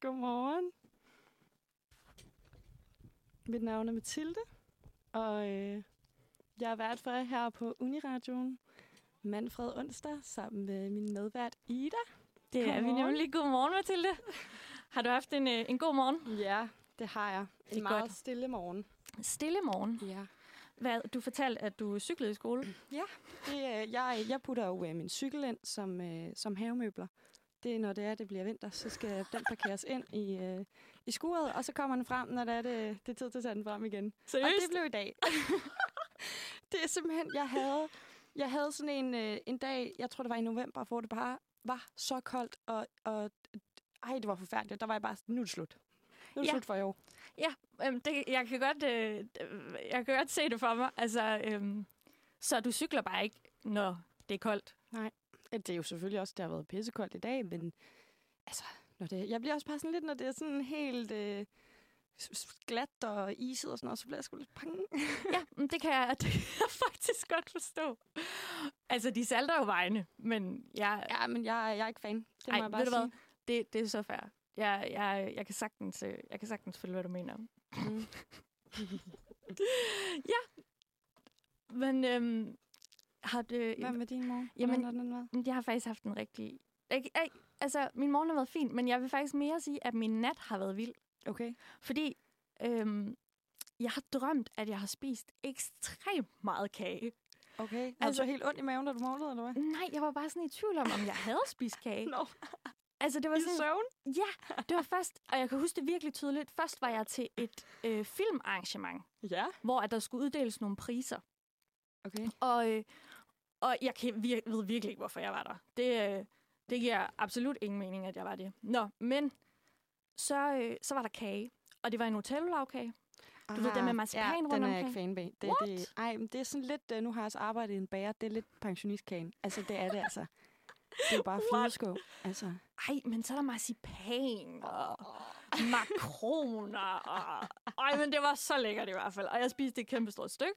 Godmorgen. Mit navn er Mathilde, og øh, jeg er vært for jer her på Uniradioen Manfred onsdag sammen med min medvært Ida. Det er vi nemlig. Godmorgen, Mathilde. Har du haft en, øh, en god morgen? Ja, det har jeg. Det En er meget godt. stille morgen. Stille morgen. Ja. Hvad, du fortalte, at du cyklede i skole. Det, øh, jeg, jeg putter jo øh, min cykel ind som, øh, som havemøbler. Det er, når det er, det bliver vinter, så skal den parkeres ind i, øh, i skuret, og så kommer den frem, når det er, det, det er tid til at tage den frem igen. Og det blev i dag. det er simpelthen, jeg havde, jeg havde sådan en, øh, en dag, jeg tror det var i november, hvor det bare var så koldt, og, og ej, det var forfærdeligt. Der var jeg bare sådan, nu er det slut. Nu er det Ja. slut for i år. Ja, øhm, det, jeg, kan godt, øh, jeg kan godt se det for mig. Altså, øhm, så du cykler bare ikke, når det er koldt. Ja, Det er jo selvfølgelig også, det har været pissekoldt i dag, men altså, når det, jeg bliver også bare sådan lidt, når det er sådan helt øh, glat og iset og sådan noget, så bliver jeg sgu lidt bange. Ja, det kan, jeg, det kan jeg faktisk godt forstå. Altså, de salter jo vejene, men jeg, Ja, men jeg, jeg er ikke fan. Det må Ej, jeg bare ved du hvad? sige. det, det er så fair. Jeg, jeg, jeg, kan sagtens, øh, jeg kan sagtens følge, hvad du mener. Mm. Men øhm, har det... Hvad med din mor? Jamen- Hvordan har den været? Jeg har faktisk haft en rigtig... Jeg, jeg, altså, min morgen har været fin, men jeg vil faktisk mere sige, at min nat har været vild. Okay. Fordi øhm, jeg har drømt, at jeg har spist ekstremt meget kage. Okay. Altså, Altså- du helt ondt i maven, da du målede, eller hvad? Nej, jeg var bare sådan i tvivl om, om jeg havde spist kage. Nå, Altså, det var i sådan... søvn? Ja, det var først... Og jeg kan huske det virkelig tydeligt. Først var jeg til et øh, filmarrangement, Ja. hvor at der skulle uddeles nogle priser. Okay. Og, øh, og jeg kan, vir- ved virkelig ikke, hvorfor jeg var der. Det, øh, det giver absolut ingen mening, at jeg var det. Nå, men så, øh, så var der kage. Og det var en Nutella-lavkage. Du ved, den med marcipan ja, rundt den er jeg ikke fan bag. Det, What? det, ej, men det er sådan lidt, uh, nu har jeg også arbejdet i en bager, det er lidt pensionistkagen. Altså, det er det altså. Det er jo bare flydeskål. Altså. Ej, men så er der marcipan og makroner. Og... Ej, men det var så lækkert i hvert fald. Og jeg spiste et kæmpe stort stykke.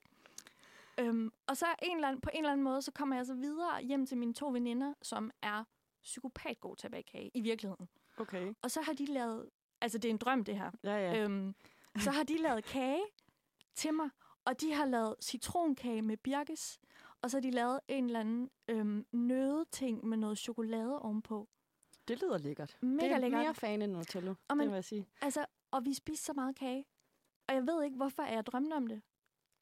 Øhm, og så en eller anden, på en eller anden måde, så kommer jeg så videre hjem til mine to veninder, som er psykopat gode til at bage kage i virkeligheden. Okay. Og så har de lavet, altså det er en drøm det her, Ja, ja. øhm, så har de lavet kage til mig, og de har lavet citronkage med birkes, og så har de lavet en eller anden øhm, nødeting med noget chokolade ovenpå. Det lyder lækkert. Mega det er lækkert. mere fan end Nutella, Og det vil jeg sige. Altså, og vi spiste så meget kage, og jeg ved ikke, hvorfor jeg drømte om det.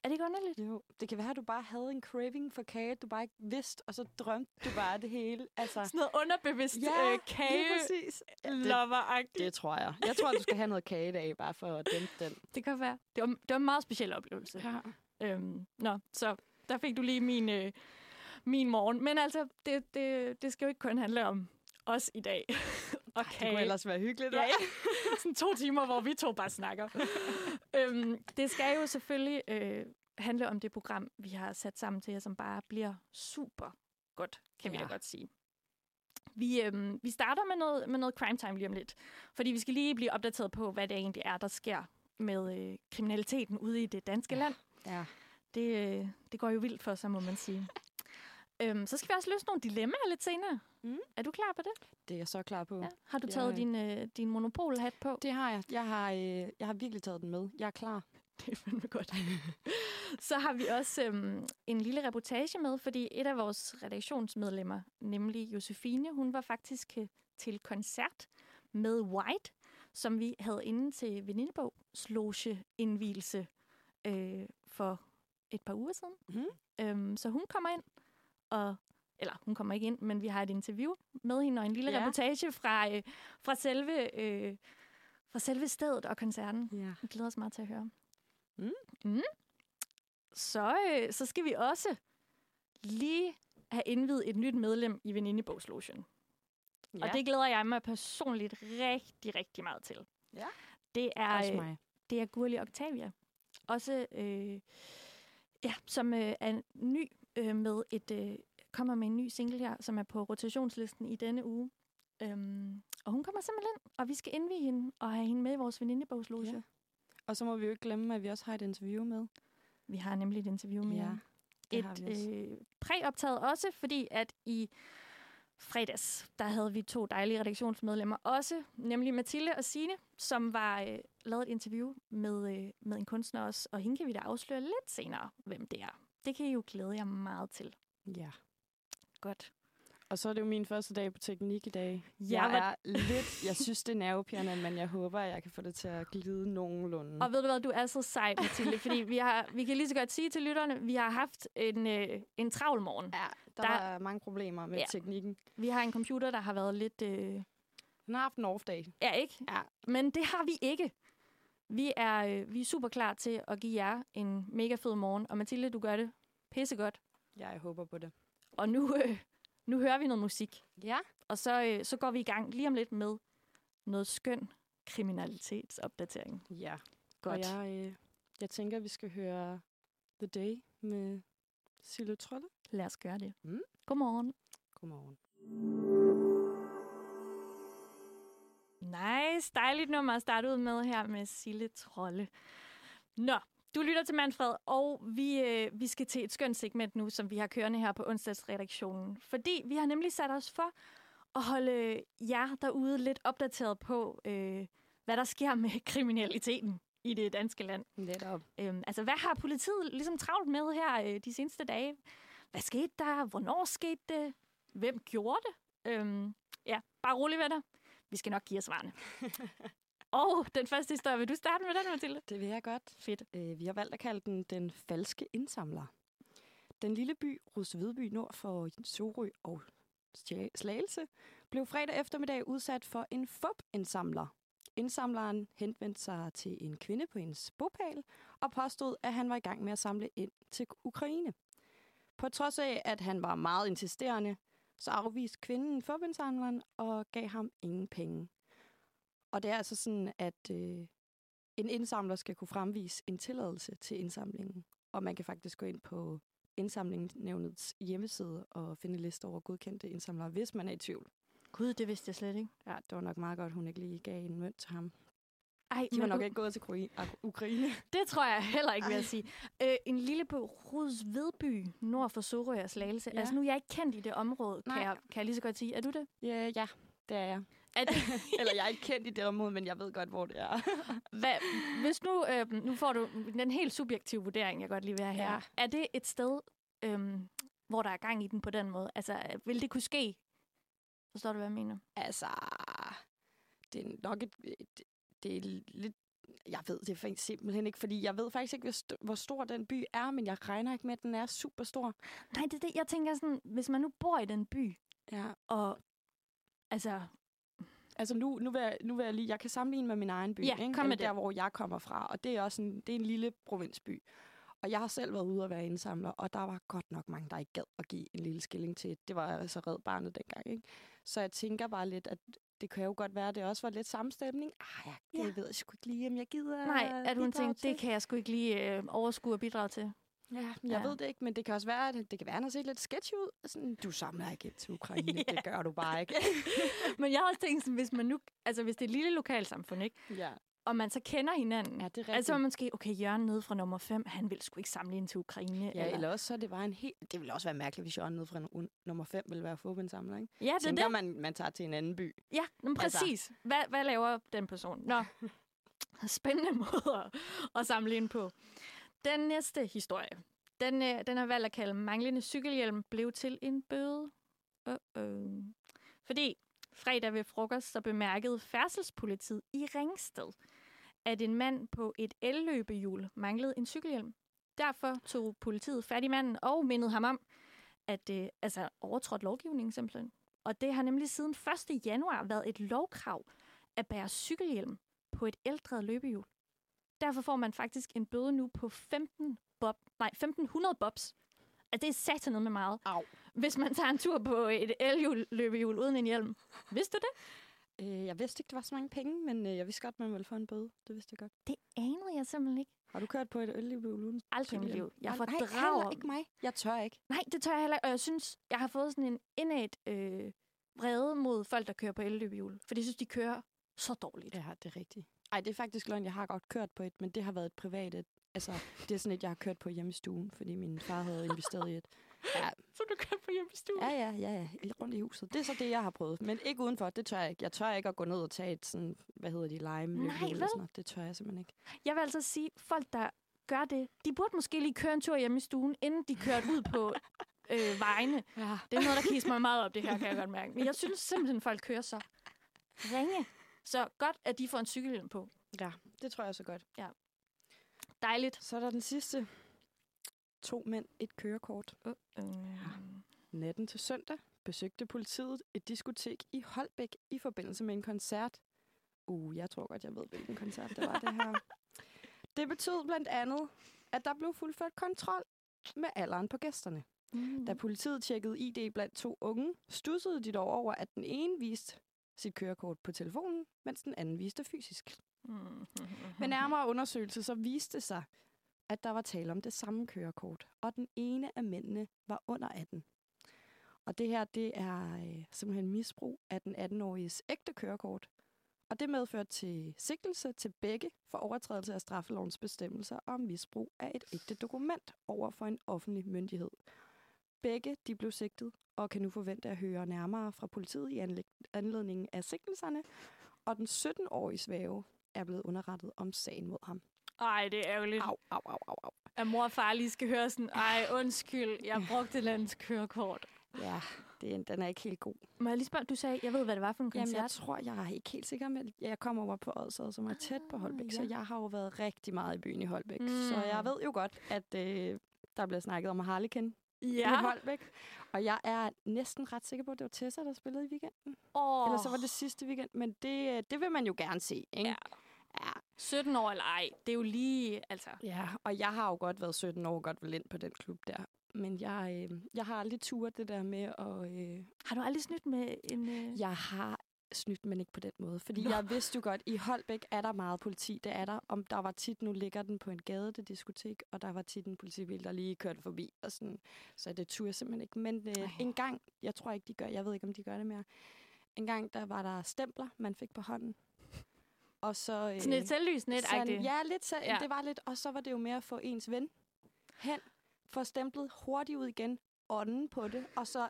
Er det ikke underligt? Jo, det kan være, at du bare havde en craving for kage, du bare ikke vidste, og så drømte du bare det hele. Altså, Sådan noget underbevidst ja, øh, kage præcis. Ja, det, lover det tror jeg. Jeg tror, du skal have noget kage i dag, bare for at dæmpe den. Det kan være. Det var, det var en meget speciel oplevelse. Ja. Øhm, nå, så der fik du lige min, øh, min morgen. Men altså, det, det, det skal jo ikke kun handle om os i dag. og Det kage. kunne ellers være hyggeligt. Ja, ja. Sådan to timer, hvor vi to bare snakker. Øhm, det skal jo selvfølgelig øh, handle om det program, vi har sat sammen til jer, som bare bliver super godt, kan ja. vi Ja. da godt sige. Vi, øhm, vi starter med noget, med noget crime time lige om lidt. Fordi vi skal lige blive opdateret på, hvad det egentlig er, der sker med øh, kriminaliteten ude i det danske land. ja. Det, øh, det går jo vildt for sig, må man sige. Øhm, så skal vi også løse nogle dilemmaer lidt senere. Mm. Er du klar på det? Det er jeg så klar på. Ja. Har du taget er- din, øh, din monopolhat på? Det har jeg. Jeg har, øh, jeg har virkelig taget den med. Jeg er klar. Det er fandme godt. så har vi også øhm, en lille reportage med, fordi et af vores redaktionsmedlemmer, nemlig Josefine, hun var faktisk øh, til koncert med White, som vi havde inde til Venindebog Sloge indvielse øh, for et par uger siden. Mhm. Øhm, så hun kommer ind, og eller hun kommer ikke ind, men vi har et interview med hende og en lille Ja. reportage fra, øh, fra, selve, øh, fra selve stedet og koncerten. Ja. Vi glæder os meget til at høre. Mm. Mm. Så, øh, så skal vi også lige have indvidet et nyt medlem i Venindebogslogen. Ja. Og det glæder jeg mig personligt rigtig, rigtig meget til. Ja. Det er, øh, mig. det er Gurli Octavia. Også, øh, ja, som øh, er ny øh, med et, øh, kommer med en ny single her, som er på rotationslisten i denne uge. Øhm, og hun kommer simpelthen og vi skal indvige hende og have hende med i vores venindebogsloge. Ja. Og så må vi jo ikke glemme, at vi også har et interview med. Vi har nemlig et interview med Ja, et også. øh, præoptaget også, fordi at i fredags, der havde vi to dejlige redaktionsmedlemmer også, nemlig Mathilde og Sine, som var øh, lavet et interview med, øh, med en kunstner også, og hende kan vi da afsløre lidt senere, hvem det er. Det kan I jo glæde jer meget til. Ja. Godt. Og så er det jo min første dag på teknik i dag. Ja, jeg er lidt, jeg synes, det er nervepirrende, men jeg håber, at jeg kan få det til at glide nogenlunde. Og ved du hvad, du er så sej, Mathilde, fordi vi, har, vi kan lige så godt sige til lytterne, vi har haft en, øh, en travl morgen. Ja, der, Der- var mange problemer med Ja. ja. teknikken. Vi har en computer, der har været lidt... Øh, Den har haft en off-dag. ja, ikke? Ja. Men det har vi ikke. Vi er, øh, vi er super klar til at give jer en mega fed morgen. Og Mathilde, du gør det pissegodt. Ja, jeg håber på det. Og nu, øh, nu hører vi noget musik. Ja. Og så, øh, så går vi i gang lige om lidt med noget skøn kriminalitetsopdatering. Ja. Godt. Og jeg, øh, jeg tænker, vi skal høre The Day med Sille Trolle. Lad os gøre det. Mm. Godmorgen. Godmorgen. Nice, dejligt nummer at starte ud med her med Sille Trolle. Nå, du lytter til Manfred, og vi, øh, vi skal til et skønt segment nu, som vi har kørende her på onsdagsredaktionen. Fordi vi har nemlig sat os for at holde jer derude lidt opdateret på, øh, hvad der sker med kriminaliteten i det danske land. Netop. Øhm, altså, hvad har politiet ligesom travlt med her øh, de seneste dage? Hvad skete der? Hvornår skete det? Hvem gjorde det? Øhm, ja, bare rolig ved dig. Vi skal nok give jer svarene. og den første historie, vil du starte med den, Mathilde? Det vil jeg godt. Fedt. Øh, vi har valgt at kalde den Den Falske Indsamler. Den lille by, Rustvedby nord for Sorø og Slagelse, blev fredag eftermiddag udsat for en FUP-indsamler. Indsamleren henvendte sig til en kvinde på hendes bopæl og påstod, at han var i gang med at samle ind til Ukraine. På trods af, at han var meget insisterende, så afviste kvinden FUP-indsamleren og gav ham ingen penge. Og det er altså sådan, at øh, en indsamler skal kunne fremvise en tilladelse til indsamlingen. Og man kan faktisk gå ind på indsamlingsnævnets hjemmeside og finde en liste over godkendte indsamlere, hvis man er i tvivl. Gud, det vidste jeg slet ikke. Ja, det var nok meget godt, hun ikke lige gav en mønt til ham. Ej, De var nok ikke gået til Ukraine. det tror jeg heller ikke, vil jeg sige. Øh, en lille by, Rudsvedby, nord for Sorø og Slagelse. Ja. Altså, nu er jeg ikke kendt i det område, kan jeg, kan jeg lige så godt sige. Er du det? Ja, ja, det er jeg. Det Eller jeg er ikke kendt i det område, men jeg ved godt, hvor det er. Hvad, hvis nu, øh, nu får du den helt subjektive vurdering, jeg godt lige vil have her. Ja. Er det et sted, øh, hvor der er gang i den på den måde? Altså, øh, vil det kunne ske? Forstår du, hvad jeg mener? altså, det er nok et, det, det er lidt... Jeg ved det simpelthen ikke, fordi jeg ved faktisk ikke, hvor st- hvor stor den by er, men jeg regner ikke med, at den er super stor. Nej, det er det. Jeg tænker sådan, hvis man nu bor i den by, Ja. og altså, Altså nu, nu, vil jeg, nu vil jeg lige, jeg kan sammenligne med min egen by, Ja, ikke? kom med der, det. hvor jeg kommer fra, og det er også en, det er en lille provinsby. Og jeg har selv været ude og være indsamler, og der var godt nok mange, der ikke gad at give en lille skilling til. Det var altså red barnet dengang, ikke? Så jeg tænker bare lidt, at det kan jo godt være, at det også var lidt samme stemning. Ah, jeg, Ja. jeg ved sgu ikke lige, om jeg gider nej, at hun tænkte, til. det kan jeg sgu ikke lige øh, overskue og bidrage til. Ja, jeg Ja. ved det ikke, men det kan også være, at det kan være, at han har set lidt sketchy ud. Sådan, du samler ikke ind til Ukraine, Ja. det gør du bare ikke. Men jeg har også tænkt sådan, hvis man nu, altså hvis det er et lille lokalsamfund, ikke? ja. Og man så kender hinanden. ja, det er rigtigt. Altså, man måske, okay, Jørgen nede fra nummer 5, han vil sgu ikke samle ind til Ukraine. Ja, eller også så det var en helt... Det ville også være mærkeligt, hvis Jørgen nede fra nu- nummer 5 ville være fodboldsamler, ikke? Ja, det er Tænker det. man, man tager til en anden by. Ja, men Altså. præcis. Hvad, hvad laver den person? Nå, spændende måde at, at samle ind på. Den næste historie, den, øh, den er valgt at kalde manglende cykelhjelm blev til en bøde. Uh-oh. Fordi fredag ved frokost, så bemærkede færdselspolitiet i Ringsted, at en mand på et elløbehjul manglede en cykelhjelm. Derfor tog politiet fat i manden og mindede ham om, at øh, altså overtrådt lovgivningen simpelthen. Og det har nemlig siden 1. januar været et lovkrav at bære cykelhjelm på et ældre løbehjul. Derfor får man faktisk en bøde nu på 15 bob, nej, 1500 bobs. Altså, det er satanet med meget. Au. Hvis man tager en tur på et elhjul løbehjul uden en hjelm. Vidste du det? Øh, jeg vidste ikke, det var så mange penge, men øh, jeg vidste godt, man ville få en bøde. Det vidste jeg godt. Det anede jeg simpelthen ikke. Har du kørt på et øllighjul uden Aldrig i mit liv. Jeg Nej, fordrager... heller ikke mig. Jeg tør ikke. Nej, det tør jeg heller ikke. Og jeg synes, jeg har fået sådan en innat øh, vrede mod folk, der kører på elløbehjul. For de synes, de kører så dårligt. Ja, det er rigtigt. Ej, det er faktisk løgn. Jeg har godt kørt på et, men det har været et privat et. Altså, det er sådan et, jeg har kørt på hjemme i stuen, fordi min far havde investeret i et. Ja. Så du kan få hjem i stuen. Ja, ja, ja, ja. Rundt i huset. Det er så det, jeg har prøvet. Men ikke udenfor, det tør jeg ikke. Jeg tør ikke at gå ned og tage et sådan, hvad hedder de, lime Nej, eller sådan noget. Det tør jeg simpelthen ikke. Jeg vil altså sige, folk, der gør det, de burde måske lige køre en tur hjemme i stuen, inden de kører ud på øh, vejene. Ja. Det er noget, der kisser mig meget op, det her, kan jeg godt mærke. Men jeg synes simpelthen, folk kører så ringe. Så godt, at de får en cykelhjelm på. ja, det tror jeg så godt. Dejligt. Så er der den sidste. To mænd, et kørekort. Uh, uh. Natten til søndag besøgte politiet et diskotek i Holbæk i forbindelse med en koncert. Uh, jeg tror godt, jeg ved, hvilken koncert det var, det her. Det betød blandt andet, at der blev fuldført kontrol med alderen på gæsterne. Mm. Da politiet tjekkede ID blandt to unge, stussede de dog over, at den ene viste sit kørekort på telefonen, mens den anden viste fysisk. Mm. Ved nærmere undersøgelse så viste det sig, at der var tale om det samme kørekort, og den ene af mændene var under 18. Og det her, det er øh, simpelthen misbrug af den 18-åriges ægte kørekort. Og det medførte til sigtelse til begge for overtrædelse af straffelovens bestemmelser om misbrug af et ægte dokument over for en offentlig myndighed. Begge de blev sigtet og kan nu forvente at høre nærmere fra politiet i anledning anledningen af sigtelserne, og den 17-årige svæve er blevet underrettet om sagen mod ham. Ej, det er ærgerligt, Au, au, au, au, au. at mor og far lige skal høre sådan, ej, undskyld, jeg brugte landets kørekort. Ja, det, er- den er ikke helt god. Må jeg lige spørge, du sagde, jeg ved, hvad det var for en Jamen, koncert. jeg tror, jeg er ikke helt sikker, men jeg kommer over på Odsad, som er tæt på Holbæk, Ah, så ja. jeg har jo været rigtig meget i byen i Holbæk. Mm. Så jeg ved jo godt, at øh, der bliver snakket om Harlekin ja. i. Holbæk. Og jeg er næsten ret sikker på, at det var Tessa, der spillede i weekenden. Oh. Eller så var det sidste weekend, men det, øh, det vil man jo gerne se, ikke? Ja. Ja. 17 år eller ej, det er jo lige, altså... Ja, og jeg har jo godt været 17 år og godt vil ind på den klub der. Men jeg, øh, jeg har aldrig turet det der med at... Øh, Har du aldrig snydt med en... Øh... jeg har snydt, men ikke på den måde. Fordi Nå. jeg vidste jo godt, i Holbæk er der meget politi. Det er der. Om der var tit, nu ligger den på en gade, det diskotek, og der var tit en politibil, der lige kørte forbi. Og sådan, så det turde jeg simpelthen ikke. Men øh, Ej. en gang, jeg tror ikke, de gør, jeg ved ikke, om de gør det mere. En gang, der var der stempler, man fik på hånden. Og så... Øh, Sådan et selvlys net sådan, ja, lidt selv. Ja. Det var lidt, og så var det jo med at få ens ven hen, få stemplet hurtigt ud igen, ånden på det, og så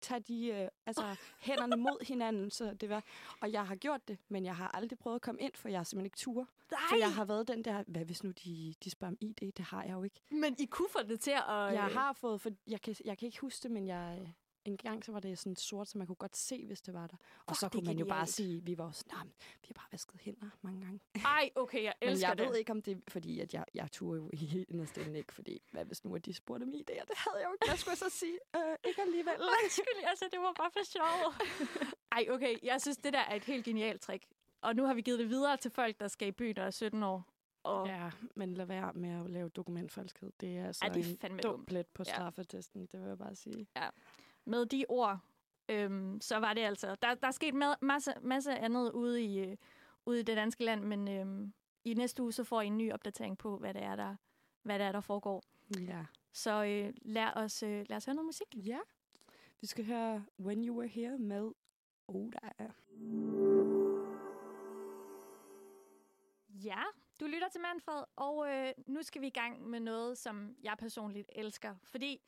tage de øh, altså, hænderne mod hinanden. Så det var, og jeg har gjort det, men jeg har aldrig prøvet at komme ind, for jeg har simpelthen ikke tur. Nej, For jeg har været den der, hvad hvis nu de, de spørger om ID? Det har jeg jo ikke. men I kunne få det til at... Jeg øh, har fået, for jeg kan, jeg kan ikke huske det, men jeg, øh, en gang så var det sådan sort, så man kunne godt se, hvis det var der. Og Fuck, så det kunne man jo bare sige, vi var "Nå, men vi har bare vasket hænder mange gange. Ej, okay, jeg Men elsker jeg det. ved ikke, om det er, fordi at jeg, jeg turde jo i inderst inde ikke, fordi hvad hvis nu, at de spurgte om idéer? Det havde jeg jo ikke. Jeg skulle så sige, øh, ikke alligevel. Undskyld, altså, det var bare for sjov. Ej, okay, jeg synes, det der er et helt genialt trick. Og nu har vi givet det videre til folk, der skal i byen, der er 17 år. Og Ja, men lad være med at lave dokumentfalskhed. Det er altså Ej, det er en dum plet på Ja. straffetesten, det vil jeg bare sige. Med de ord, øhm, så var det altså... Der, der er sket ma- masse, masse andet ude i, øh, ude i det danske land, men øhm, i næste uge, så får I en ny opdatering på, hvad det er, der, hvad det er, der foregår. Ja. Så øh, lad, os, øh, lad os høre noget musik. Ja. Vi skal høre When You Were Here med Oda. Ja, du lytter til Manfred, og øh, nu skal vi i gang med noget, som jeg personligt elsker. Fordi,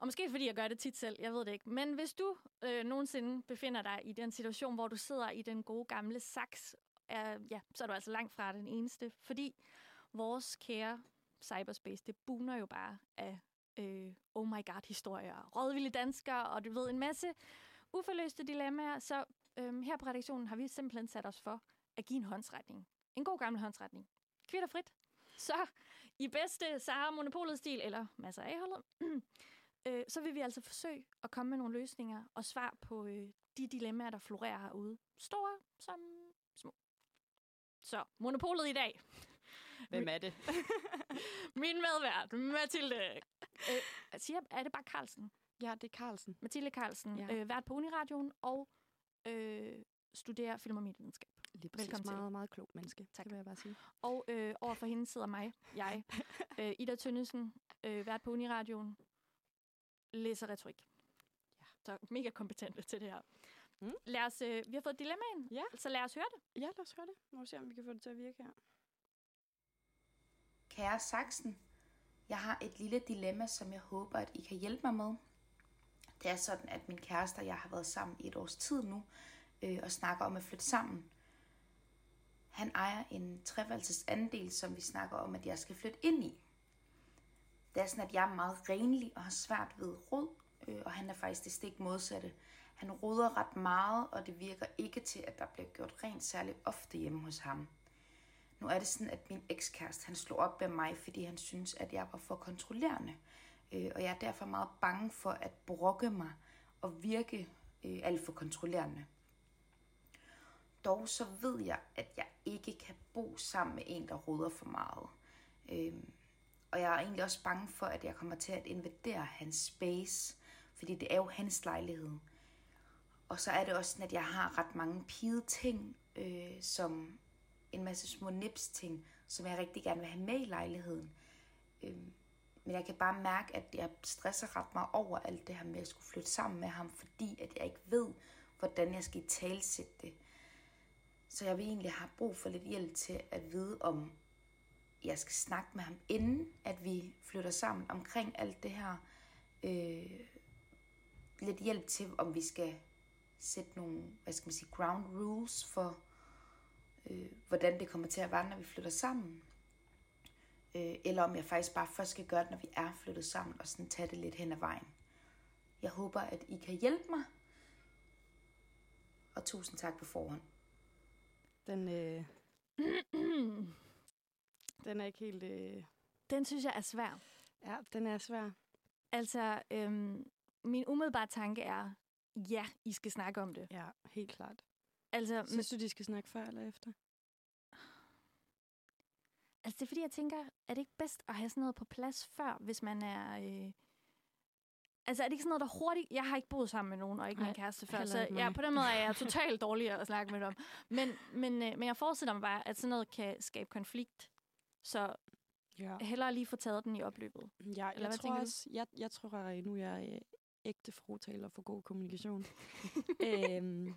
og måske fordi jeg gør det tit selv, jeg ved det ikke. Men hvis du øh, nogensinde befinder dig i den situation, hvor du sidder i den gode gamle saks, øh, ja, så er du altså langt fra den eneste. Fordi vores kære cyberspace, det buner jo bare af øh, oh my god historier, rådvilde danskere, og du ved, en masse uforløste dilemmaer. Så øh, her på redaktionen har vi simpelthen sat os for at give en håndsretning. En god gammel håndsretning. Kvitterfrit. Så i bedste Sahara Monopolet-stil, eller masser af holdet, øh, så vil vi altså forsøge at komme med nogle løsninger og svar på øh, de dilemmaer, der florerer herude. Store som små. Så, Monopolet i dag. Hvem er det? Min medvært, Mathilde. Øh, siger, er det bare Carlsen? Ja, det er Carlsen. Mathilde Carlsen, Ja. øh, vært på Uniradioen og øh, studerer film og medievidenskab. Lige præcis. Velkommen til. Meget, meget klog menneske. Tak. Det vil jeg bare sige. Og øh, over for hende sidder mig, jeg, øh, Ida Tønnesen, øh, vært på Uniradioen, læser retorik. Ja. Så mega kompetente til det her. Mm. Lad os, øh, vi har fået et dilemma ind, Ja. så lad os høre det. Ja, lad os høre det. Nu se, om vi kan få det til at virke her. Kære Saxen, Jeg har et lille dilemma, som jeg håber, at I kan hjælpe mig med. Det er sådan, at min kæreste og jeg har været sammen i et års tid nu, øh, og snakker om at flytte sammen. Han ejer en treværelses andel, som vi snakker om, at jeg skal flytte ind i. Det er sådan, at jeg er meget renlig og har svært ved rod, øh, og han er faktisk det stik modsatte. Han roder ret meget, og det virker ikke til, at der bliver gjort rent særlig ofte hjemme hos ham. Nu er det sådan, at min ekskæreste, han slog op med mig, fordi han synes, at jeg var for kontrollerende. Øh, og jeg er derfor meget bange for at brokke mig og virke øh, alt for kontrollerende. Dog så ved jeg, at jeg ikke kan bo sammen med en, der roder for meget. Øh, og jeg er egentlig også bange for, at jeg kommer til at invadere hans space, fordi det er jo hans lejlighed. Og så er det også sådan, at jeg har ret mange pide ting, øh, som en masse små nips ting, som jeg rigtig gerne vil have med i lejligheden. Øh, men jeg kan bare mærke, at jeg stresser ret meget over alt det her med at skulle flytte sammen med ham, fordi at jeg ikke ved, hvordan jeg skal talsætte det. Så jeg vil egentlig have brug for lidt hjælp til at vide, om jeg skal snakke med ham, inden at vi flytter sammen omkring alt det her. Øh, lidt hjælp til, om vi skal sætte nogle, hvad skal man sige, ground rules for, øh, hvordan det kommer til at være, når vi flytter sammen. Øh, eller om jeg faktisk bare først skal gøre det, når vi er flyttet sammen, og sådan tage det lidt hen ad vejen. Jeg håber, at I kan hjælpe mig. Og tusind tak på forhånd. Den, øh, den er ikke helt... Øh, Den synes jeg er svær. ja, den er svær. Altså, øhm, min umiddelbare tanke er, ja, I skal snakke om det. Ja, helt klart. Altså, Synes du, de skal snakke før eller efter? Altså, det er fordi, jeg tænker, er det ikke bedst at have sådan noget på plads før, hvis man er... Øh... Altså, er det ikke sådan noget, der hurtigt... Jeg har ikke boet sammen med nogen, og ikke Nej, min kæreste før, så ja, på den måde er jeg totalt dårlig at snakke med dem. Men, men, øh, men jeg forestiller mig bare, at sådan noget kan skabe konflikt. Så Ja. hellere lige få taget den i opløbet. Ja, Eller jeg tror du? også, jeg, jeg tror, at nu er jeg øh, ægte frutaler for god kommunikation. øhm,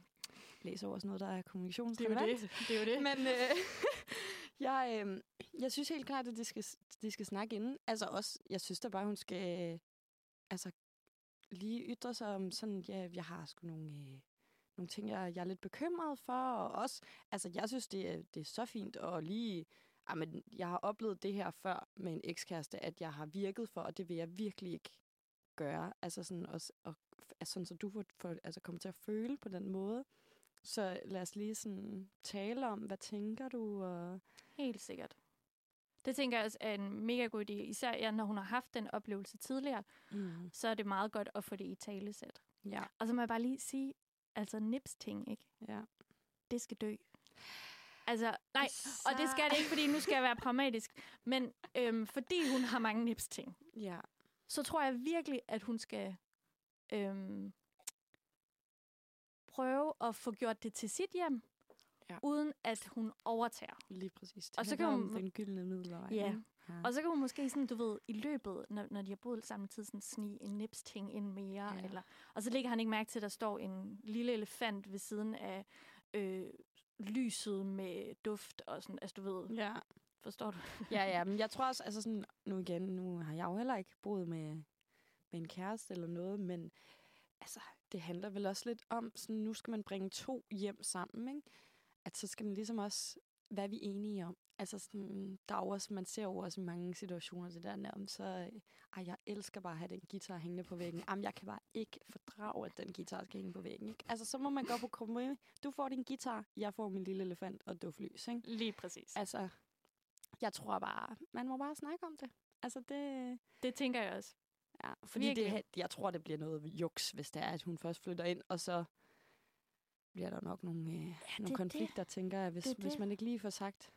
læser over sådan noget, der er kommunikationsrelevant. Det er jo det. Men øh, jeg, øh, jeg synes helt klart, at de skal, de skal snakke inden. Altså også, jeg synes da bare, hun skal øh, altså, lige ytre sig om sådan, ja, jeg har sgu nogle, øh, nogle ting, jeg, jeg er lidt bekymret for. Og også, altså jeg synes, det er, det er så fint at lige... Jamen, jeg har oplevet det her før med en ekskæreste, at jeg har virket for, og det vil jeg virkelig ikke gøre. Altså sådan, også, og, altså sådan så du får, får, altså kommer til at føle på den måde. Så lad os lige sådan tale om, hvad tænker du? Og... Helt sikkert. Det tænker jeg også er en mega god idé. Især ja, når hun har haft den oplevelse tidligere, Mm. så er det meget godt at få det i talesæt. Ja, Og så må jeg bare lige sige, altså nips ting, ikke? ja. Det skal dø. Altså, nej, og det skal det ikke, fordi nu skal jeg være pragmatisk. Men øhm, fordi hun har mange nips ting, Ja, så tror jeg virkelig, at hun skal øhm, prøve at få gjort det til sit hjem, Ja. uden at hun overtager. lige præcis. Det Og så kan hun- den gyldne middelvej. Ja. ja. Og så kan hun måske sådan, du ved, i løbet, når, når de har boet sammen tid, sådan snige en nips-ting ind mere. Ja. Eller, og så lægger han ikke mærke til, at der står en lille elefant ved siden af øh, lyset med duft og sådan, altså du ved, ja. forstår du? ja, ja, men jeg tror også, altså sådan, nu igen, nu har jeg jo heller ikke boet med, med en kæreste eller noget, men altså, det handler vel også lidt om, sådan, nu skal man bringe to hjem sammen, ikke? At så skal man ligesom også, hvad er vi enige om? Altså sådan, der er også, man ser jo også i mange situationer det der nærmest, så, øh, ej, jeg elsker bare at have den guitar hængende på væggen. Jamen, jeg kan bare ikke fordrage, at den guitar skal hænge på væggen, ikke? Altså, så må man gå på kompromis. Du får din guitar, jeg får min lille elefant og duftlys, ikke? Lige præcis. Altså, jeg tror bare, man må bare snakke om det. Altså, det... Det tænker jeg også. Ja, fordi det, jeg tror, det bliver noget juks, hvis det er, at hun først flytter ind, og så bliver der nok nogle, øh, ja, det nogle er konflikter, tænker jeg, hvis, Det hvis det. man ikke lige får sagt,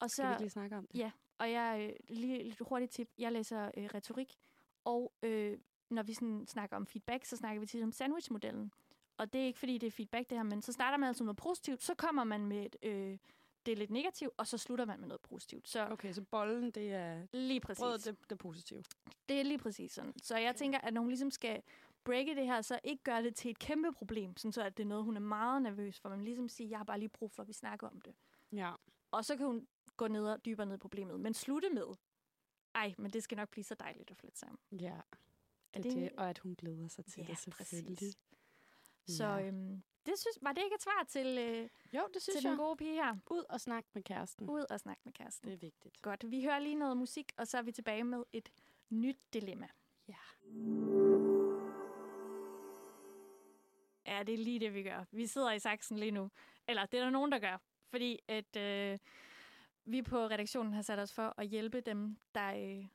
Og skal vi så, ikke lige snakke om det? ja, og jeg øh, lige lidt hurtigt tip. Jeg læser øh, retorik, og øh, når vi sådan snakker om feedback, så snakker vi tit om sandwichmodellen. Og det er ikke fordi, det er feedback det her, men så starter man altså med noget positivt, så kommer man med et, øh, det er lidt negativt, og så slutter man med noget positivt. Så Okay, så bollen, det er lige præcis. brødet, det, det er positivt. Det er lige præcis sådan. Så jeg tænker, at når hun ligesom skal breake det her, så ikke gøre det til et kæmpe problem, sådan så at det er noget, hun er meget nervøs for. Man ligesom siger, jeg har bare lige brug for, at vi snakker om det. Ja. Og så kan hun gå ned og dybere ned i problemet. Men slutte med, ej, men det skal nok blive så dejligt at flytte sammen. Ja, Er det, det- og at hun glæder sig til Ja, det selvfølgelig. præcis. Så Ja. øhm, det synes, var det ikke et svar til, øh, Jo, det til synes den jeg. gode pige her? Ud og snakke med kæresten. Ud og snakke med kæresten. Det er vigtigt. Godt, vi hører lige noget musik, og så er vi tilbage med et nyt dilemma. Ja. Ja, det er lige det, vi gør. Vi sidder i saksen lige nu. Eller det er der nogen, der gør. Fordi at øh, vi på redaktionen har sat os for at hjælpe dem, der, øh,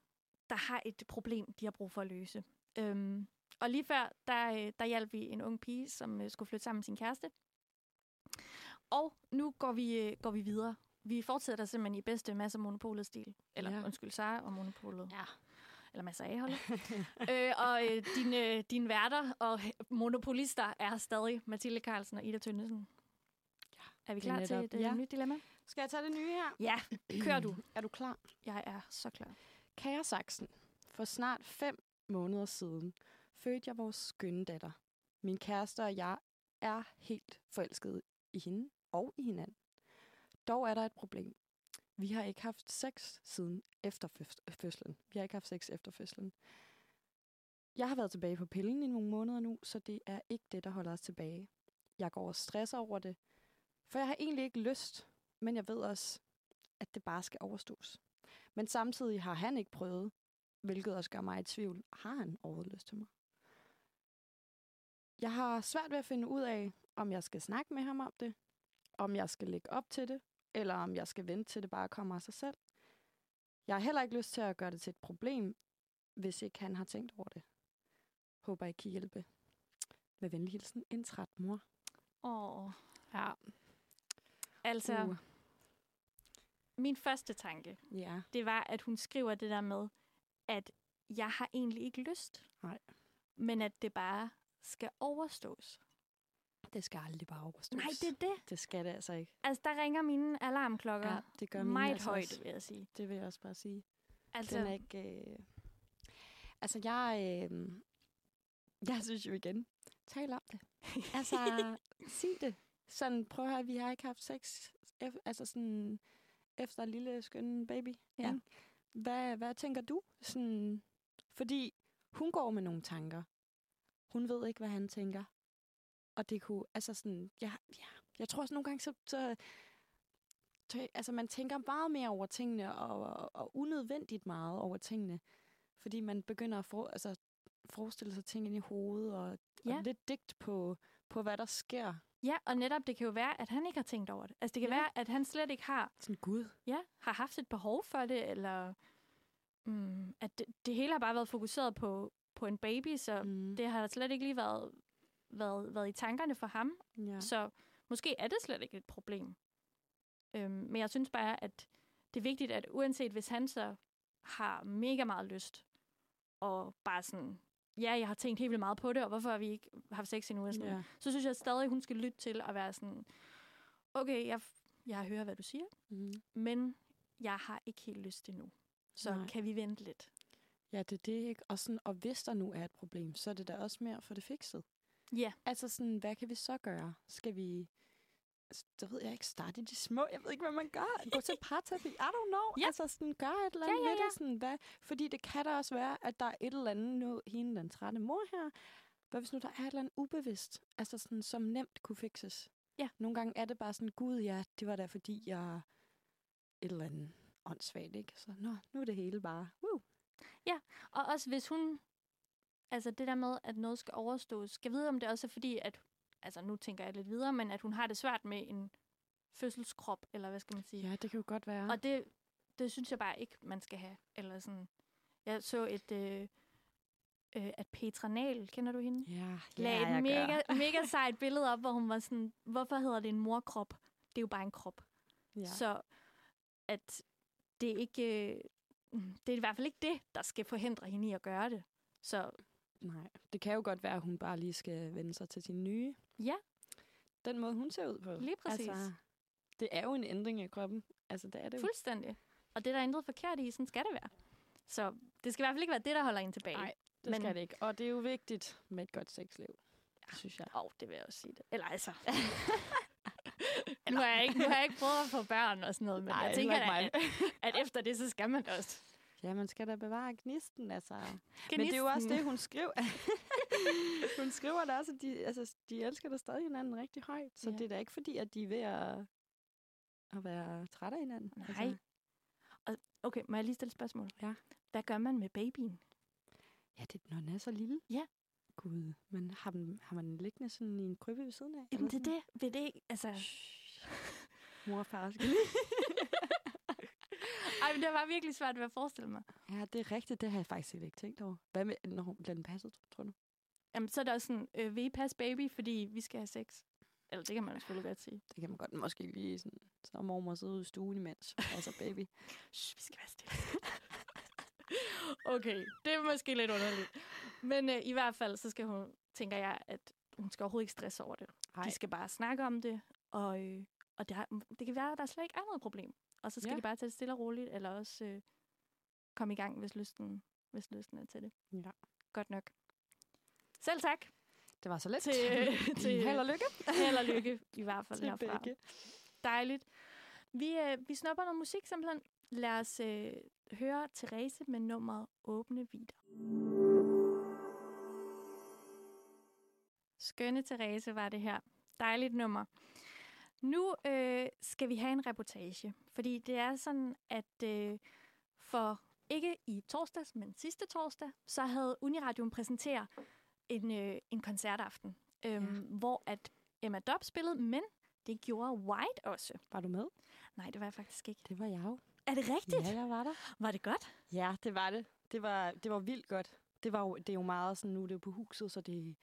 der har et problem, de har brug for at løse. Øhm, og lige før, der, øh, der hjalp vi en ung pige, som øh, skulle flytte sammen med sin kæreste. Og nu går vi, øh, går vi videre. Vi fortsætter simpelthen i bedste masser monopolet-stil. Eller Ja. ja. undskyld, Sara og monopolet. Ja. Eller masser af holdet. øh, og øh, dine, dine værter og monopolister er stadig Mathilde Carlsen og Ida Tønnesen. Ja, er vi det klar til et øh, ja. nyt dilemma? Skal jeg tage det nye her? Ja, kør du. Er du klar? Jeg er så klar. Kære Saxen, for snart fem måneder siden fødte jeg vores skønne datter. Min kæreste og jeg er helt forelskede i hende og i hinanden. Dog er der et problem. Vi har ikke haft sex siden efter fødslen. Vi har ikke haft sex efter fødslen. Jeg har været tilbage på pillen i nogle måneder nu, så det er ikke det, der holder os tilbage. Jeg går og stresser over det, for jeg har egentlig ikke lyst, men jeg ved også, at det bare skal overstås. Men samtidig har han ikke prøvet, hvilket også gør mig i tvivl. Har han overhovedet lyst til mig? Jeg har svært ved at finde ud af, om jeg skal snakke med ham om det, om jeg skal lægge op til det, eller om jeg skal vente til det bare kommer af sig selv. Jeg har heller ikke lyst til at gøre det til et problem, hvis ikke han har tænkt over det. Håber I kan hjælpe. Med venlig hilsen, en træt mor. Åh, Ja. altså, Uh, min første tanke, ja. det var, at hun skriver det der med, at jeg har egentlig ikke lyst. Nej. Men at det bare skal overstås. Det skal aldrig bare overstås. Nej, det er det. det skal det altså ikke. Altså, der ringer mine alarmklokker Ja, det gør mine meget altså højt, også. vil jeg sige. Det vil jeg også bare sige. Altså, Den er ikke... Øh... Altså, jeg... Øh... Jeg synes jo igen, tal om det. Altså, sig det. Sådan, prøv at høre, vi har ikke haft sex, ef- altså sådan, efter en lille skøn baby. Ja. ikke? Hvad, hvad tænker du? Sådan, fordi hun går med nogle tanker. Hun ved ikke, hvad han tænker. Og det kunne, altså sådan, ja, ja. jeg tror også nogle gange, så, så tø- altså man tænker meget mere over tingene, og, og, og unødvendigt meget over tingene. Fordi man begynder at for, altså, forestille sig ting ind i hovedet, og, Ja. og lidt digt på, på, hvad der sker. ja, og netop, det kan jo være, at han ikke har tænkt over det. Altså, det kan Ja. være, at han slet ikke har Sådan, gud. ja, har haft et behov for det, eller mm, at det, det hele har bare været fokuseret på, på en baby, så. Mm. det har slet ikke lige været, været, været i tankerne for ham. Ja. Så måske er det slet ikke et problem. Øhm, men jeg synes bare, at det er vigtigt, at uanset hvis han så har mega meget lyst, og bare sådan, ja, jeg har tænkt helt vildt meget på det, og hvorfor har vi ikke haft sex endnu, og sådan noget, ja. så synes jeg stadig, hun skal lytte til at være sådan, okay, jeg, jeg hører, hvad du siger, Mm. men jeg har ikke helt lyst endnu. Så Nej. Kan vi vente lidt? Ja, det er det, ikke? Og, sådan, og hvis der nu er et problem, så er det da også mere for det fikset. Ja, Altså sådan, hvad kan vi så gøre? Skal vi, altså, det ved jeg ikke, starte i de små, jeg ved ikke, hvad man gør. Gå til parterapi, I don't know. Ja. Altså sådan, gør et eller andet Ja, ja, ja. det. Sådan, hvad? Fordi det kan da også være, at der er et eller andet nu, hende den trætte mor her. Hvad hvis nu der er et eller andet ubevidst, altså sådan, som nemt kunne fikses? Ja. Nogle gange er det bare sådan, gud ja, det var da fordi, jeg et eller andet åndssvagt, ikke? Så nå, nu er det hele bare, woo. og også hvis hun, altså det der med, at noget skal overstås, skal vide, om det også er fordi, at, altså nu tænker jeg lidt videre, men at hun har det svært med en fødselskrop, eller hvad skal man sige. Ja, det kan jo godt være. Og det, det synes jeg bare ikke, man skal have. Eller sådan. Jeg så et, øh, øh, at Petra Nahl, kender du hende? ja, lagde ja, et mega, gør. mega sejt billede op, hvor hun var sådan, hvorfor hedder det en morkrop? Det er jo bare en krop. Ja. Så at det er ikke, øh, det er i hvert fald ikke det, der skal forhindre hende i at gøre det. Så Nej, det kan jo godt være, at hun bare lige skal vende sig til sin nye. Ja. Den måde, hun ser ud på. Lige præcis. Altså, det er jo en ændring i kroppen. Altså, det er det jo. fuldstændig. Og det, der er intet forkert i, sådan skal det være. Så det skal i hvert fald ikke være det, der holder en tilbage. Nej, det Men- skal det ikke. Og det er jo vigtigt med et godt sexliv. Det synes jeg. Åh, oh, det vil jeg også sige det. Eller altså... nu, har jeg ikke, nu har jeg ikke prøvet at få børn og sådan noget, men Nej, jeg tænker, ikke at, at efter det, så skal man også Ja, man skal da bevare gnisten, altså. Men det er jo også det, hun skriver. hun skriver da også, at de, altså, de elsker da stadig hinanden rigtig højt. Så Ja. det er da ikke fordi, at de er ved at, at være trætte af hinanden. Nej. Og, okay, må jeg lige stille et spørgsmål? Ja. Hvad gør man med babyen? Ja, det, når den er så lille. Ja. Gud, men har, den, har man den liggende sådan i en krybbe ved siden af? Jamen, det er det. Ved det ikke? Altså, sådan? Mor og far skal ej, men det var virkelig svært ved at forestille mig. Ja, det er rigtigt. Det har jeg faktisk ikke tænkt over. Hvad med, når hun bliver den passet, tror du? Jamen, så er der også sådan, øh, vil I passe baby, fordi vi skal have sex? Eller det kan man jo selvfølgelig godt sige. Det kan man godt måske lige sådan, så mormor sidde ude i stuen imens. altså baby. Shh, vi skal være stille. okay, det er måske lidt underligt. Men øh, i hvert fald, så skal hun, tænker jeg, at hun skal overhovedet ikke stresse over det. Ej. De skal bare snakke om det, og, øh, og det, har, det kan være, at der slet ikke er noget problem. Og så skal ja. De bare tage det stille og roligt, eller også øh, komme i gang, hvis lysten, hvis lysten er til det. Ja. Godt nok. Selv tak. Det var så let. Til, til Held og lykke. held og lykke, i hvert fald til herfra. begge. Dejligt. Vi, øh, vi snupper noget musik simpelthen. Lad os øh, høre Therese med nummeret Åbne Vider. Skønne Therese var det her. Dejligt nummer. Nu øh, skal vi have en reportage, fordi det er sådan, at øh, for ikke i torsdags, men sidste torsdag, så havde Uniradioen præsenteret en, øh, en koncertaften, øhm, ja. hvor at Emma Dobb spillede, men det gjorde White også. Var du med? Nej, det var jeg faktisk ikke. Det var jeg jo. Er det rigtigt? Ja, jeg var der. Var det godt? Ja, det var det. Det var, det var vildt godt. Det, var jo, det er jo meget sådan, nu er det jo på huset, så det,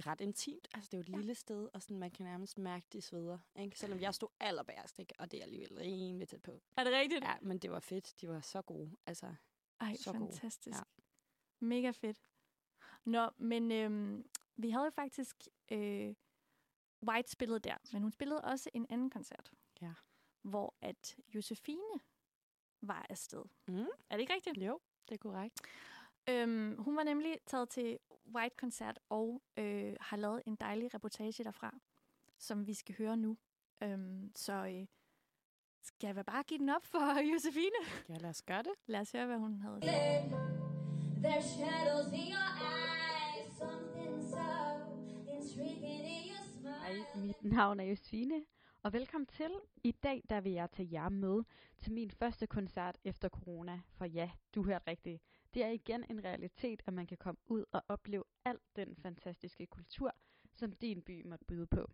det er ret intimt. Altså, det er jo et Ja. lille sted, og sådan, man kan nærmest mærke de sveder. Ikke? Selvom jeg stod allerbærst, ikke? og det er alligevel rimelig tæt på. Er det rigtigt? Ja, men det var fedt. De var så gode. Altså, Ej, så gode. fantastisk. Ja. Mega fedt. Nå, men øhm, vi havde jo faktisk øh, White spillet der, men hun spillede også en anden koncert. Ja. Hvor at Josefine var afsted. Mm. Er det ikke rigtigt? jo, det er korrekt. Øhm, hun var nemlig taget til White-koncert og øh, har lavet en dejlig reportage derfra, som vi skal høre nu. Øhm, så øh, skal jeg bare give den op for Josefine? Ja, lad os gøre det. Lad os høre, hvad hun havde. There's shadows in your eyes, something so intriguing in your smile. Hej, mit navn er Josefine, og velkommen til. I dag der vil jeg tage jer med til min første koncert efter corona. For ja, du hørte rigtigt. Det er igen en realitet, at man kan komme ud og opleve al den fantastiske kultur, som din by måtte byde på.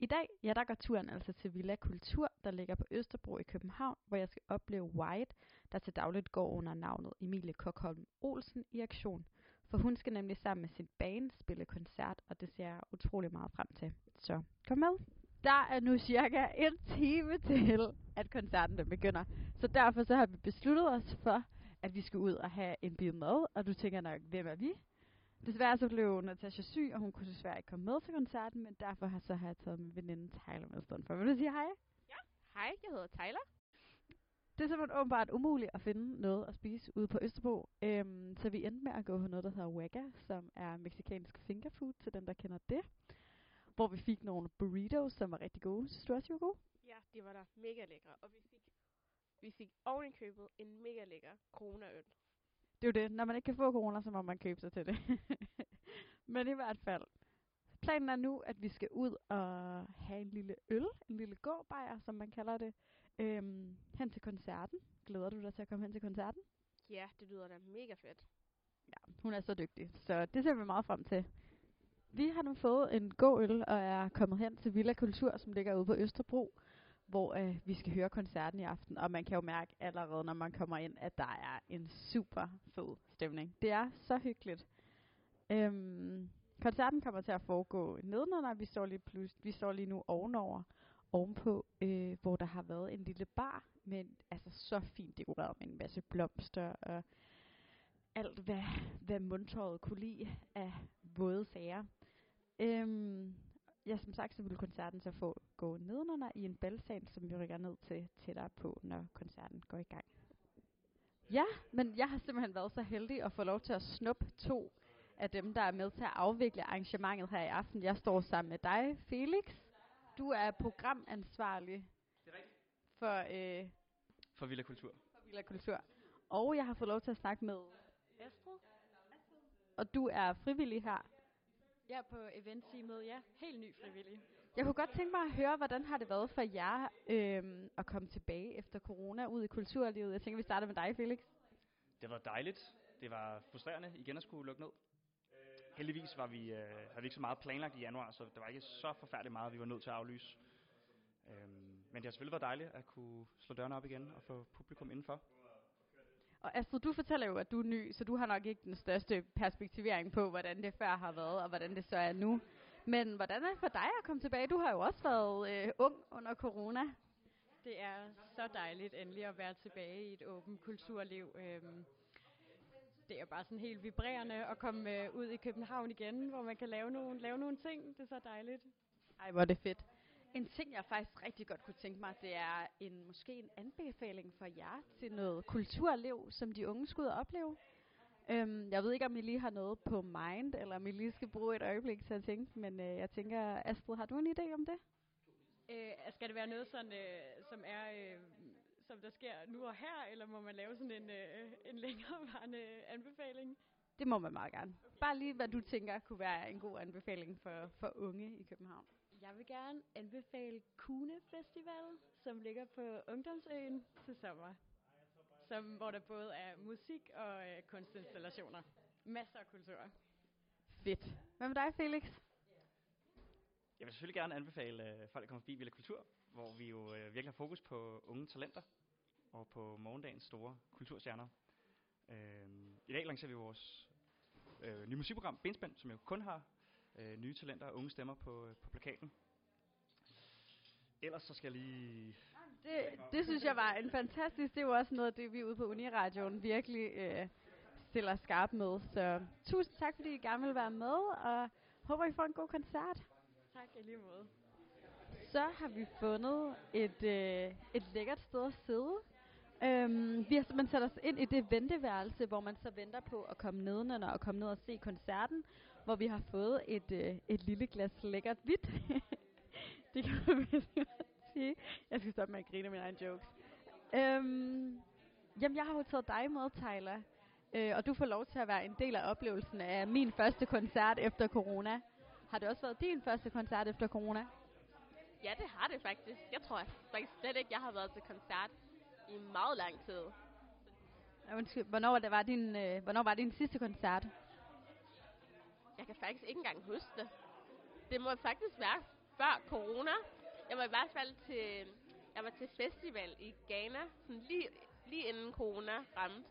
I dag, ja, der går turen altså til Villa Kultur, der ligger på Østerbro i København, hvor jeg skal opleve White, der til dagligt går under navnet Emilie Kokholm Olsen i aktion. For hun skal nemlig sammen med sin band spille koncert, og det ser jeg utrolig meget frem til. Så kom med. Der er nu cirka en time til, at koncerten den begynder. Så derfor så har vi besluttet os for, at vi skal ud og have en bil med. Og du tænker nok, hvem er vi? Desværre så blev Natasha syg, og hun kunne desværre ikke komme med til koncerten, men derfor har, så har jeg taget min veninde Tyler med stedet for. Vil du sige hej? Hej, jeg hedder Tyler. Det er simpelthen åbenbart umuligt at finde noget at spise ude på Østerbro. Øhm, så vi endte med at gå på noget, der hedder Wagga, som er meksikansk fingerfood, til dem, der kender det. Hvor vi fik nogle burritos, som var rigtig gode. Synes du også, de var gode? Ja, de var der mega lækre, og vi fik, vi fik oven i købet en mega lækker corona-øl. Det er jo det. Når man ikke kan få corona, så må man købe sig til det. Men i hvert fald. Planen er nu, at vi skal ud og have en lille øl, en lille gåbajer, som man kalder det, øhm, hen til koncerten. Glæder du dig til at komme hen til koncerten? Ja, det lyder da mega fedt. Ja, hun er så dygtig, så det ser vi meget frem til. Vi har nu fået en god øl og er kommet hen til Villa Kultur, som ligger ude på Østerbro, hvor øh, vi skal høre koncerten i aften. Og man kan jo mærke allerede, når man kommer ind, at der er en super fed stemning. Det er så hyggeligt. Øhm, koncerten kommer til at foregå nedenunder. Vi står lige, plus, vi står lige nu ovenover, ovenpå, øh, hvor der har været en lille bar, men altså så fint dekoreret med en masse blomster og alt, hvad, hvad mundtøjet kunne lide af våde sager. Øhm, ja, som sagt, så vil koncerten så få gå nedenunder i en balsal, som vi rykker ned til tættere på, når koncerten går i gang. Ja, men jeg har simpelthen været så heldig at få lov til at snuppe to af dem, der er med til at afvikle arrangementet her i aften. Jeg står sammen med dig, Felix. Du er programansvarlig for, øh, For Villa Kultur. for Villa Kultur. Og jeg har fået lov til at snakke med Astrid. Og du er frivillig her. Jeg er på eventteamet, ja. Helt ny frivillig. Jeg kunne godt tænke mig at høre, hvordan har det været for jer øhm, at komme tilbage efter corona ud i kulturlivet? Jeg tænker, vi starter med dig, Felix. Det var dejligt. Det var frustrerende igen at skulle lukke ned. Heldigvis var vi, øh, havde vi ikke så meget planlagt i januar, så det var ikke så forfærdeligt meget, vi var nødt til at aflyse. Øhm, men det har selvfølgelig været dejligt at kunne slå dørene op igen og få publikum indenfor. Og Astrid, du fortæller jo, at du er ny, så du har nok ikke den største perspektivering på, hvordan det før har været, og hvordan det så er nu. Men hvordan er det for dig at komme tilbage? Du har jo også været øh, ung under corona. Det er så dejligt endelig at være tilbage i et åbent kulturliv. Øhm, det er bare sådan helt vibrerende at komme øh, ud i København igen, hvor man kan lave nogle, lave nogle ting. Det er så dejligt. Ej, hvor er det fedt. En ting, jeg faktisk rigtig godt kunne tænke mig, det er en måske en anbefaling for jer til noget kulturliv, som de unge og opleve. Øhm, jeg ved ikke, om I lige har noget på mind, eller om I lige skal bruge et øjeblik til at tænke, men øh, jeg tænker, Astrid, har du en idé om det? Øh, skal det være noget, sådan, øh, som er... Øh, som der sker nu og her, eller må man lave sådan en, øh, en længerevarende anbefaling? Det må man meget gerne. Bare lige, hvad du tænker kunne være en god anbefaling for, for unge i København. Jeg vil gerne anbefale Kune Festival, som ligger på Ungdomsøen til sommer. Som, hvor der både er musik og øh, kunstinstallationer. Masser af kultur. Fedt. Hvad med dig, Felix? Jeg vil selvfølgelig gerne anbefale øh, folk at komme forbi Villa Kultur, hvor vi jo øh, virkelig har fokus på unge talenter og på morgendagens store kulturstjerner. Øh, I dag lancerer vi vores øh, nye musikprogram, Benspænd, som jo kun har øh, nye talenter og unge stemmer på, øh, på plakaten. Ellers så skal jeg lige... Det, det synes jeg var en fantastisk... Det er jo også noget af det, vi ude på Uniradioen virkelig øh, stiller skarp med. Så tusind tak, fordi I gerne vil være med, og håber, I får en god koncert. Tak i lige måde. Så har vi fundet et, øh, et lækkert sted at sidde. Øhm, vi har simpelthen sat os ind i det venteværelse, hvor man så venter på at komme nedenunder og komme ned og se koncerten, hvor vi har fået et, øh, et lille glas lækkert hvidt. det kan man vist sige. Jeg skal stoppe med at grine af mine egne jokes. Øhm, jamen, jeg har jo taget dig med, Tyler. Øh, og du får lov til at være en del af oplevelsen af min første koncert efter corona. Har det også været din første koncert efter corona? Ja, det har det faktisk. Jeg tror faktisk slet ikke, jeg har været til koncert i meget lang tid. Undskyld, hvornår var, det var din, øh, hvornår var din sidste koncert? Jeg kan faktisk ikke engang huske det. Det må faktisk være før corona. Jeg var i hvert fald til, jeg var til festival i Ghana, sådan lige, lige inden corona ramte.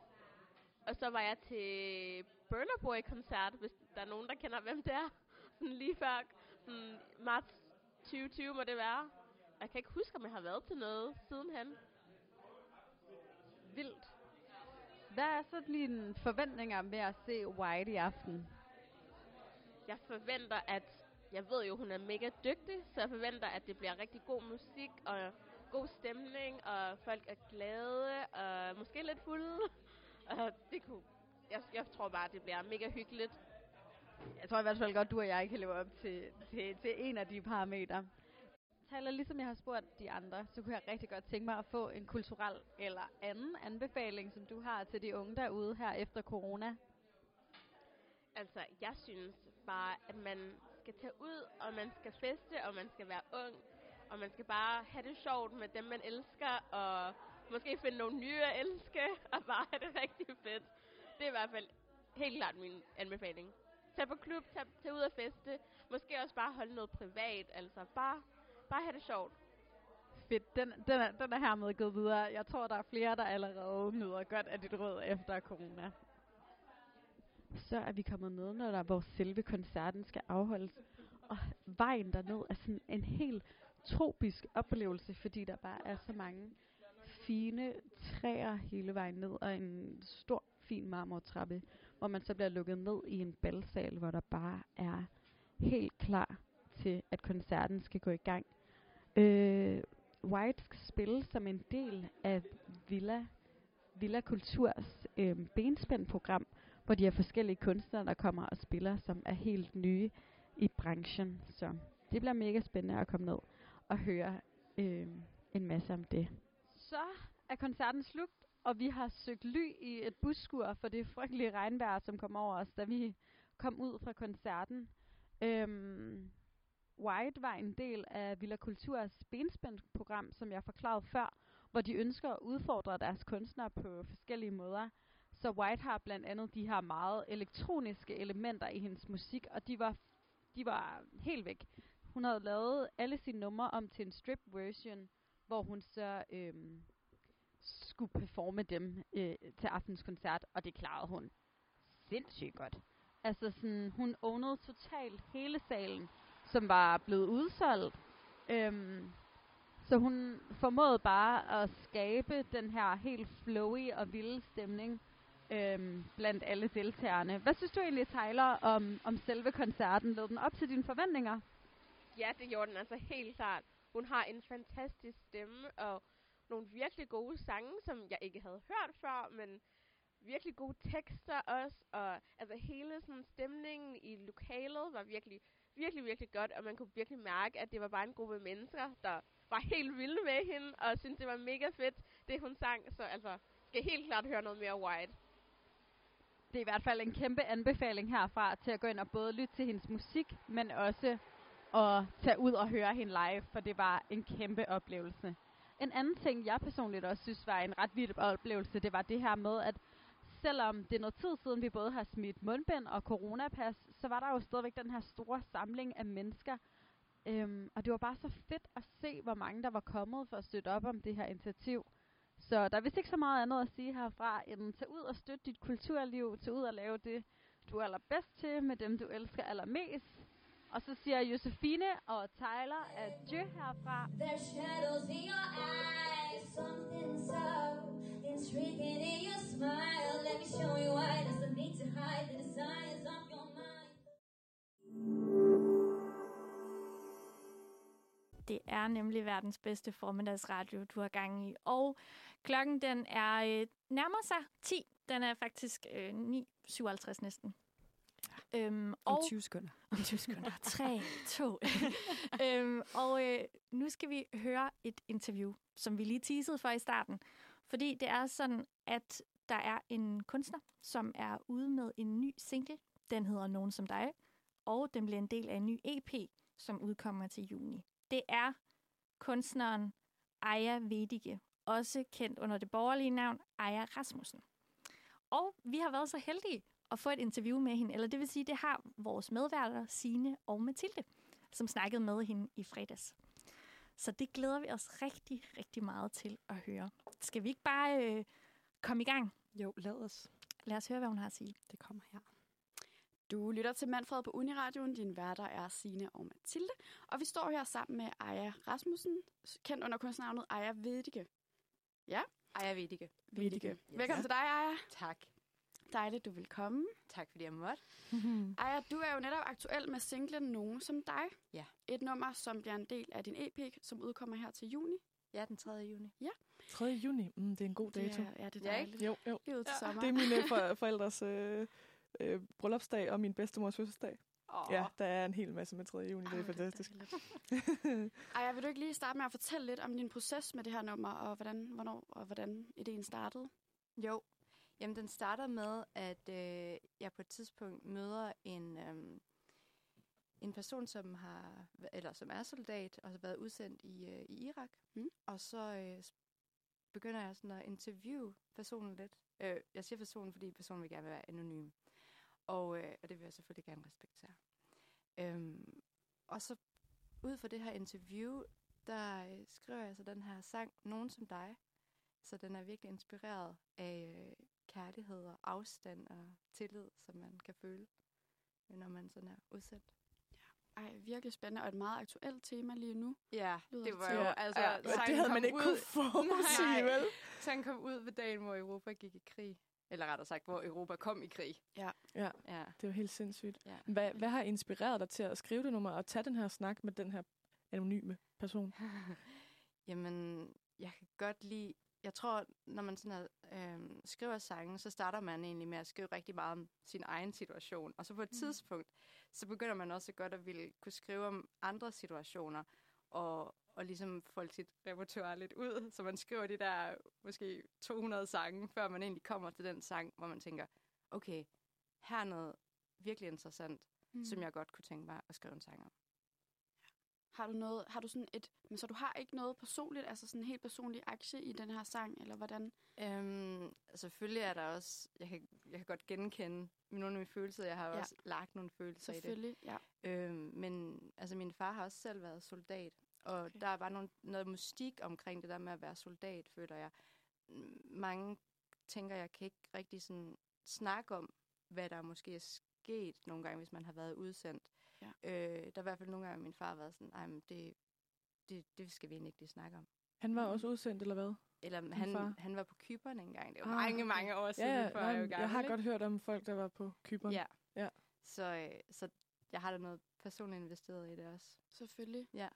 Og så var jeg til Burner Boy-koncert, hvis der er nogen, der kender, hvem det er. Sådan lige før sådan marts 2020 må det være. Jeg kan ikke huske, om jeg har været til noget sidenhen. Vildt. Hvad er så dine forventninger med at se White i aften? Jeg forventer, at... Jeg ved jo, hun er mega dygtig, så jeg forventer, at det bliver rigtig god musik og god stemning, og folk er glade og måske lidt fulde. Og det kunne... Jeg, jeg tror bare, det bliver mega hyggeligt. Jeg tror i hvert fald godt, du og jeg kan leve op til, til, til en af de parametre. Taler ligesom jeg har spurgt de andre, så kunne jeg rigtig godt tænke mig at få en kulturel eller anden anbefaling, som du har til de unge derude her efter corona. Altså, jeg synes bare, at man skal tage ud, og man skal feste, og man skal være ung, og man skal bare have det sjovt med dem, man elsker, og måske finde nogle nye at elske, og bare have det rigtig fedt. Det er i hvert fald helt klart min anbefaling. Tag på klub, tag, tag ud og feste, måske også bare holde noget privat, altså bare, bare have det sjovt. Fedt, den, den, er, den er hermed gået videre. Jeg tror, der er flere, der allerede nyder godt af dit råd efter corona. Så er vi kommet ned, når der, hvor selve koncerten skal afholdes. Og vejen derned er sådan en helt tropisk oplevelse, fordi der bare er så mange fine træer hele vejen ned, og en stor, fin marmortrappe, hvor man så bliver lukket ned i en balsal, hvor der bare er helt klar til, at koncerten skal gå i gang. Øh, White skal spille som en del af Villa, Villa Kulturs øh, benspændprogram, hvor de har forskellige kunstnere, der kommer og spiller, som er helt nye i branchen. Så det bliver mega spændende at komme ned og høre øh, en masse om det. Så er koncerten slut, og vi har søgt ly i et busskur for det frygtelige regnvejr, som kom over os, da vi kom ud fra koncerten. Øhm, White var en del af Villa Kulturs benspændsprogram, som jeg forklarede før, hvor de ønsker at udfordre deres kunstnere på forskellige måder. Så White har blandt andet de her meget elektroniske elementer i hendes musik, og de var, de var helt væk. Hun havde lavet alle sine numre om til en strip version, hvor hun så øhm, skulle performe dem øh, til aftens koncert, og det klarede hun sindssygt godt. Altså sådan, hun ownede totalt hele salen, som var blevet udsolgt. Øhm, så hun formåede bare at skabe den her helt flowy og vilde stemning øhm, blandt alle deltagerne. Hvad synes du egentlig, Tyler, om, om selve koncerten? Lød den op til dine forventninger? Ja, det gjorde den altså helt klart. Hun har en fantastisk stemme og nogle virkelig gode sange, som jeg ikke havde hørt før, men virkelig gode tekster også, og altså hele sådan stemningen i lokalet var virkelig, virkelig, virkelig godt, og man kunne virkelig mærke, at det var bare en gruppe mennesker, der var helt vilde med hende, og syntes, det var mega fedt, det hun sang, så altså, skal helt klart høre noget mere White. Det er i hvert fald en kæmpe anbefaling herfra til at gå ind og både lytte til hendes musik, men også at tage ud og høre hende live, for det var en kæmpe oplevelse. En anden ting, jeg personligt også synes var en ret vild oplevelse, det var det her med, at selvom det er noget tid siden, vi både har smidt mundbind og coronapas, så var der jo stadigvæk den her store samling af mennesker. Øhm, og det var bare så fedt at se, hvor mange der var kommet for at støtte op om det her initiativ. Så der er vist ikke så meget andet at sige herfra, end tag ud og støtte dit kulturliv, tag ud og lave det, du er allerbedst til, med dem du elsker allermest. Og så siger Josefine og Tyler at adieu herfra. There's shadows in your eyes, something so intriguing in your smile. Let me show you why there's a need to hide the desires Det er nemlig verdens bedste formiddagsradio, du har gang i. Og klokken den er øh, nærmer sig 10. Den er faktisk øh, 9.57 næsten. Øhm, Om og 20 sekunder. om 20 sekunder. 3, 2. øhm, og øh, nu skal vi høre et interview, som vi lige teasede for i starten. Fordi det er sådan, at der er en kunstner, som er ude med en ny single. Den hedder Nogen som dig. Og den bliver en del af en ny EP, som udkommer til juni. Det er kunstneren Aya Vedige, også kendt under det borgerlige navn Aya Rasmussen. Og vi har været så heldige at få et interview med hende, eller det vil sige, det har vores medværter, Sine og Mathilde, som snakkede med hende i fredags. Så det glæder vi os rigtig, rigtig meget til at høre. Skal vi ikke bare øh, komme i gang? Jo, lad os. Lad os høre, hvad hun har at sige. Det kommer her. Du lytter til Manfred på Uniradioen. Din værter er Sine og Mathilde. Og vi står her sammen med Aya Rasmussen, kendt under kunstnernavnet Aya Vedige. Ja, Ej, jeg ved ikke. Vedige. Yes. Velkommen til dig, Aya. Tak. Dejligt, du vil komme. Tak, fordi jeg måtte. Aya, du er jo netop aktuel med singlen Nogen som dig. Ja. Et nummer, som bliver en del af din EP, som udkommer her til juni. Ja, den 3. juni. 3. juni, mm, det er en god dato. Er, ja, det er Ja, dejligt. Jo, jo. Til sommer. Det er mine for, forældres øh, øh, bryllupsdag og min bedstemors fødselsdag. Åh, Ja, der er en hel masse med 3. juni, det er Ej, fantastisk. dejligt. Aya, vil du ikke lige starte med at fortælle lidt om din proces med det her nummer, og hvordan, hvornår og hvordan ideen startede? Jo. Jamen, den starter med, at øh, jeg på et tidspunkt møder en, øhm, en person, som har eller som er soldat og har været udsendt i, øh, i Irak. Mm. Og så øh, begynder jeg sådan at interviewe personen lidt. Øh, jeg siger personen, fordi personen vil gerne være anonym. Og, øh, og det vil jeg selvfølgelig gerne respektere. Øhm, og så ud fra det her interview, der øh, skriver jeg så den her sang, Nogen som dig. Så den er virkelig inspireret af øh, kærlighed og afstand og tillid, som man kan føle, øh, når man sådan er udsendt. Ej, virkelig spændende, og et meget aktuelt tema lige nu. Ja, Lyder det var til. jo, Ja, altså, ja, og sangen det havde man ikke ud, kunne forudsige, vel? Sangen kom ud ved dagen, hvor Europa gik i krig. Eller rettere sagt, hvor Europa kom i krig. Ja. Ja. ja. Det var helt sindssygt. Ja. Hvad, hvad har inspireret dig til at skrive det nummer og tage den her snak med den her anonyme person? Jamen, jeg kan godt lide... Jeg tror, når man sådan er, øhm, skriver sange, så starter man egentlig med at skrive rigtig meget om sin egen situation. Og så på et Mm. tidspunkt, så begynder man også godt at ville kunne skrive om andre situationer. Og, og ligesom folde sit repertoire lidt ud, så man skriver de der måske 200 sange, før man egentlig kommer til den sang, hvor man tænker, okay, her er noget virkelig interessant, mm. som jeg godt kunne tænke mig at skrive en sang om. Har du noget, har du sådan et, men så du har ikke noget personligt, altså sådan en helt personlig aktie i den her sang, eller hvordan? Øhm, selvfølgelig er der også, jeg kan, jeg kan godt genkende nogle af mine følelser, jeg har Ja. også lagt nogle følelser i det. Selvfølgelig, ja. Øhm, men altså, min far har også selv været soldat, og okay. der er bare nogle, noget mystik omkring det der med at være soldat, føler jeg. Mange tænker, jeg kan ikke rigtig sådan snakke om, hvad der måske er sket nogle gange, hvis man har været udsendt. Ja. Øh, der er i hvert fald nogle gange, min far har været sådan, "Ej, men det, det, det skal vi egentlig ikke lige snakke om. Han var også udsendt, eller hvad? Eller han, far? han var på Kyberen engang. Det var Ah, mange, mange år siden, ja, før nej, jeg men gammel. Jeg har ikke? godt hørt om folk, der var på Kyberen. Ja. ja. Så, øh, så jeg har da noget personligt investeret i det også. Selvfølgelig. Ja.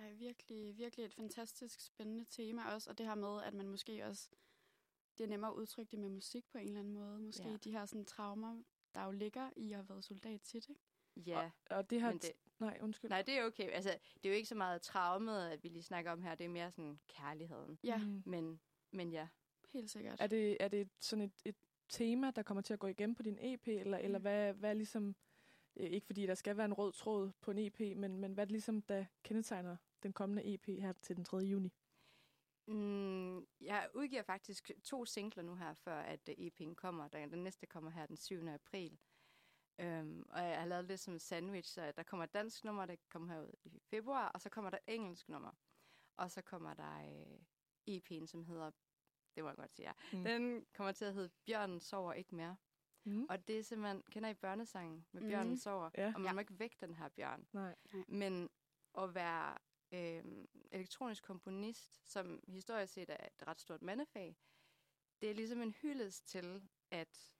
Ej, virkelig, virkelig et fantastisk spændende tema også, og det her med, at man måske også, det er nemmere at udtrykke det med musik på en eller anden måde. Måske Ja. de her sådan traumer, der jo ligger i at have været soldat tit, ikke? Ja. Og, og det har... Det- Nej, undskyld. Nej, det er okay. Altså, det er jo ikke så meget traumet, at vi lige snakker om her. Det er mere sådan kærligheden. Ja. Mm. Men, men ja. Helt sikkert. Er det, er det sådan et, et tema, der kommer til at gå igen på din EP, eller, eller Mm. hvad, hvad er ligesom... øh, Ikke fordi der skal være en rød tråd på en EP, men, men hvad er det ligesom, der kendetegner den kommende EP her til den 3. juni? Mm, jeg udgiver faktisk to singler nu her, før at øh, EP'en kommer. Den, den næste kommer her den 7. april. Um, og jeg har lavet det som en sandwich, så der kommer et dansk nummer, der kommer herud i februar, og så kommer der et engelsk nummer. Og så kommer der øh, EP'en, som hedder, det må jeg godt sige, ja. Mm. Mm. den kommer til at hedde Bjørnen sover ikke mere. Mm. Og det er simpelthen, kender I børnesangen med. Bjørnen sover? Ja. Og man må ikke vække den her bjørn. Nej. Men at være øh, elektronisk komponist, som historisk set er et ret stort mandefag, det er ligesom en hyldest til, at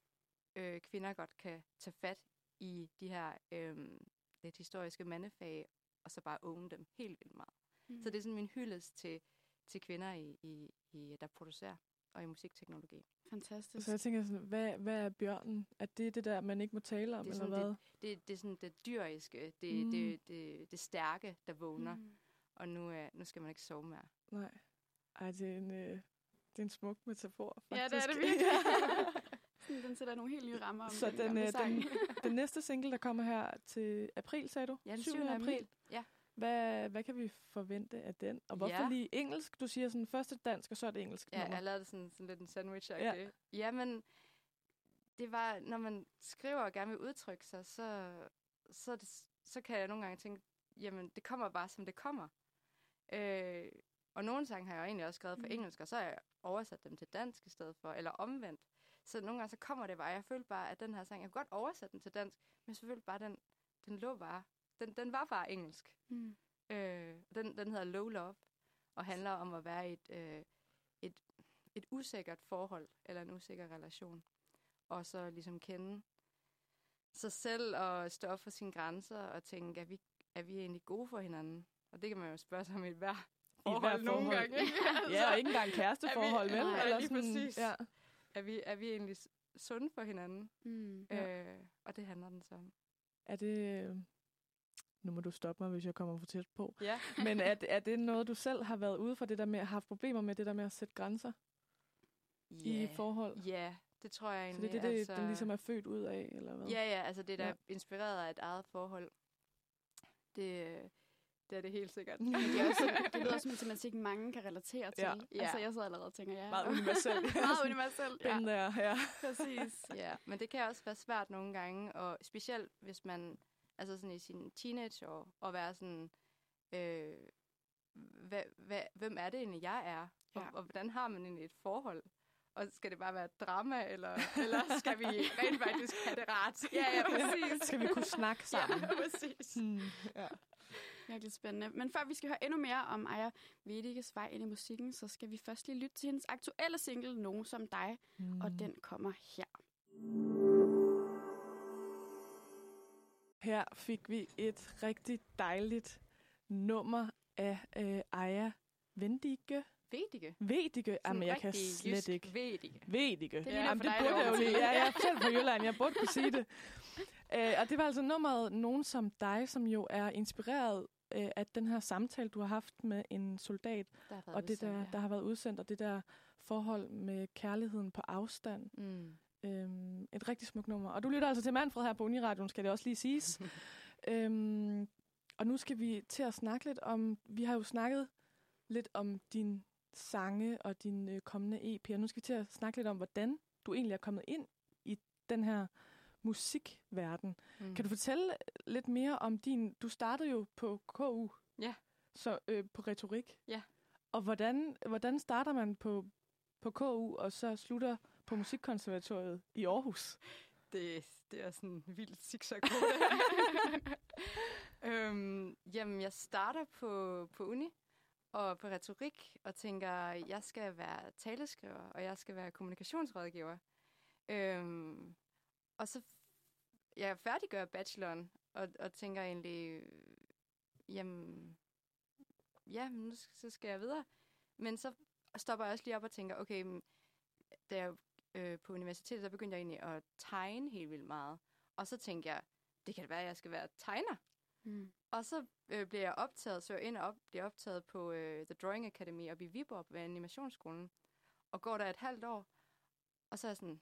øh, kvinder godt kan tage fat i de her øh, lidt historiske mandefag, og så bare own dem helt vildt meget. Mm. Så det er sådan min hyldest til, til kvinder, i, i, i, der producerer, og i musikteknologi. Fantastisk. Så jeg tænker sådan, hvad, hvad er bjørnen? Er det det der, man ikke må tale om, Det er, eller sådan hvad? det, det, det er sådan det dyriske, det, Mm. mm. det, det, det stærke, der vågner. Mm. Og nu, øh, nu skal man ikke sove mere. Nej. Ej, det er en, øh, det er en smuk metafor, faktisk. Ja, det er det virkelig. Den sætter nogle helt nye rammer om Så den, øh, den, den næste single, der kommer her til april, sagde du? Ja, den 7. 7. april. Ja. Hvad, hvad kan vi forvente af den? Og hvorfor Ja. lige engelsk? Du siger sådan først et dansk, og så et engelsk Ja, nummer. jeg lavede sådan, sådan lidt en sandwich Ja. ja. Jamen, det var, når man skriver og gerne vil udtrykke sig, så, så, det, så kan jeg nogle gange tænke, jamen, det kommer bare, som det kommer. Øh, og nogle sange har jeg jo egentlig også skrevet på Mhm. engelsk, og så har jeg oversat dem til dansk i stedet for, eller omvendt. Så nogle gange så kommer det bare. Jeg følte bare, at den her sang, jeg kunne godt oversætte den til dansk, men selvfølgelig bare, den, den lå bare, den, den var bare engelsk. Mm. Øh, den, den hedder Low Love, og handler om at være i et, øh, et, et usikkert forhold, eller en usikker relation. Og så ligesom kende sig selv, og stå op for sine grænser, og tænke, er vi, er vi egentlig gode for hinanden? Og det kan man jo spørge sig om i et hver forhold nogle forhold. gange. Ikke? Ja, og ikke engang kæresteforhold, er vi, vel? Nej, Eller lige sådan, præcis. ja. Er, vi, er vi egentlig sunde for hinanden? Mm. Ja. Øh, og det handler den så om. Er det... øh, Nu må du stoppe mig, hvis jeg kommer for tæt på. Ja. Men er, det- er det noget, du selv har været ude for, det der med at have haft problemer med det der med at sætte grænser i et forhold? Ja, det tror jeg Så det egentlig. er det, det altså, den ligesom er født ud af, eller hvad? Ja, ja, altså det er da Ja. ja. inspireret af et eget forhold. Det, øh, det er det helt sikkert. Men det, er også, det lyder som en tematik, mange kan relatere til. Ja. Ja. Altså, jeg sidder allerede og tænker, ja. Meget universelt. Meget universelt, ja. Den der, ja. Præcis. ja, men det kan også være svært nogle gange, og specielt hvis man, altså sådan i sine teenageår, at være sådan, øh, hvad, hvad, hvem er det egentlig, jeg er? Og, Ja. og hvordan har man egentlig et forhold? Og skal det bare være drama, eller, eller skal vi rent faktisk have det rart? Ja, ja, præcis. Skal vi kunne snakke sammen? Ja, præcis. Hmm, ja. Virkelig spændende. Men før vi skal høre endnu mere om Aya Vedikes vej ind i musikken, så skal vi først lige lytte til hendes aktuelle single, Nogen som dig, Mm. og den kommer her. Her fik vi et rigtig dejligt nummer af øh, Aya Vendige. Vedige. Vedige. Jamen, jeg kan slet ikke. Vedige. Vedige. Det ligner Jamen, det burde det jeg jo lige. Ja, jeg er selv fra Jylland. Jeg burde kunne sige det. Øh, og det var altså nummeret Nogen som dig, som jo er inspireret øh, at den her samtale, du har haft med en soldat, Der og det udsendt, der, ja. der har været udsendt, og det der forhold med kærligheden på afstand. Mm. Øhm, et rigtig smukt nummer. Og du lytter altså til Manfred her på Uniradioen, skal det også lige siges. øhm, og nu skal vi til at snakke lidt om, vi har jo snakket lidt om din sange og din øh, kommende EP, og nu skal vi til at snakke lidt om, hvordan du egentlig er kommet ind i den her musikverden. Mm. Kan du fortælle lidt mere om din... Du startede jo på KU. Ja. Så øh, på retorik. Ja. Og hvordan, hvordan starter man på, på KU, og så slutter på Musikkonservatoriet i Aarhus? Det, det er sådan en vild zigzag øhm, Jamen, jeg starter på, på uni og på retorik, og tænker, jeg skal være taleskriver, og jeg skal være kommunikationsrådgiver. Øhm, og så jeg færdiggør bacheloren, og, og tænker egentlig, jamen, ja, men nu sk- så skal jeg videre. Men så stopper jeg også lige op og tænker, okay, men da jeg øh, på universitetet, der begyndte jeg egentlig at tegne helt vildt meget. Og så tænkte jeg, det kan da være, at jeg skal være tegner. Mm. Og så øh, bliver jeg optaget, så jeg ind og op, bliver optaget på øh, The Drawing Academy oppe i Viborg ved animationsskolen. Og går der et halvt år, og så er jeg sådan,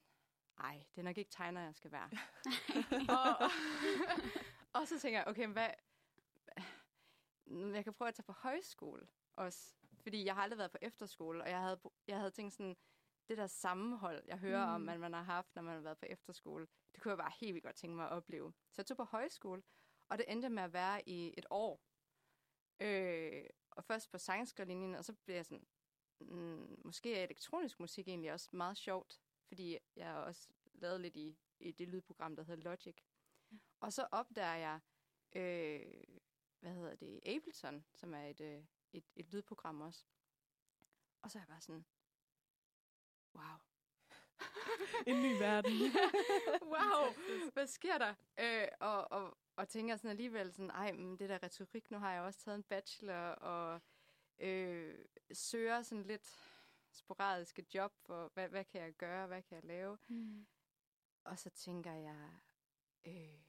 ej, det er nok ikke tegner, jeg skal være. og, og så tænker jeg, okay, hvad... Jeg kan prøve at tage på højskole også. Fordi jeg har aldrig været på efterskole, og jeg havde, jeg havde tænkt sådan, det der sammenhold, jeg hører mm. om, at man har haft, når man har været på efterskole, det kunne jeg bare helt vildt godt tænke mig at opleve. Så jeg tog på højskole, og det endte med at være i et år. Øh, og først på sangskrivlinjen, og så blev jeg sådan, mm, måske er elektronisk musik egentlig også meget sjovt, fordi jeg har også lavet lidt i, i det lydprogram, der hedder Logic. Og så opdager jeg, øh, hvad hedder det, Ableton, som er et, øh, et, et lydprogram også. Og så er jeg bare sådan, wow. En ny verden. wow, hvad sker der? Øh, og, og, og tænker sådan alligevel sådan, ej, men det der retorik, nu har jeg også taget en bachelor, og øh, søger sådan lidt sporadiske job for, hvad, hvad kan jeg gøre, hvad kan jeg lave? Mm. Og så tænker jeg, øh,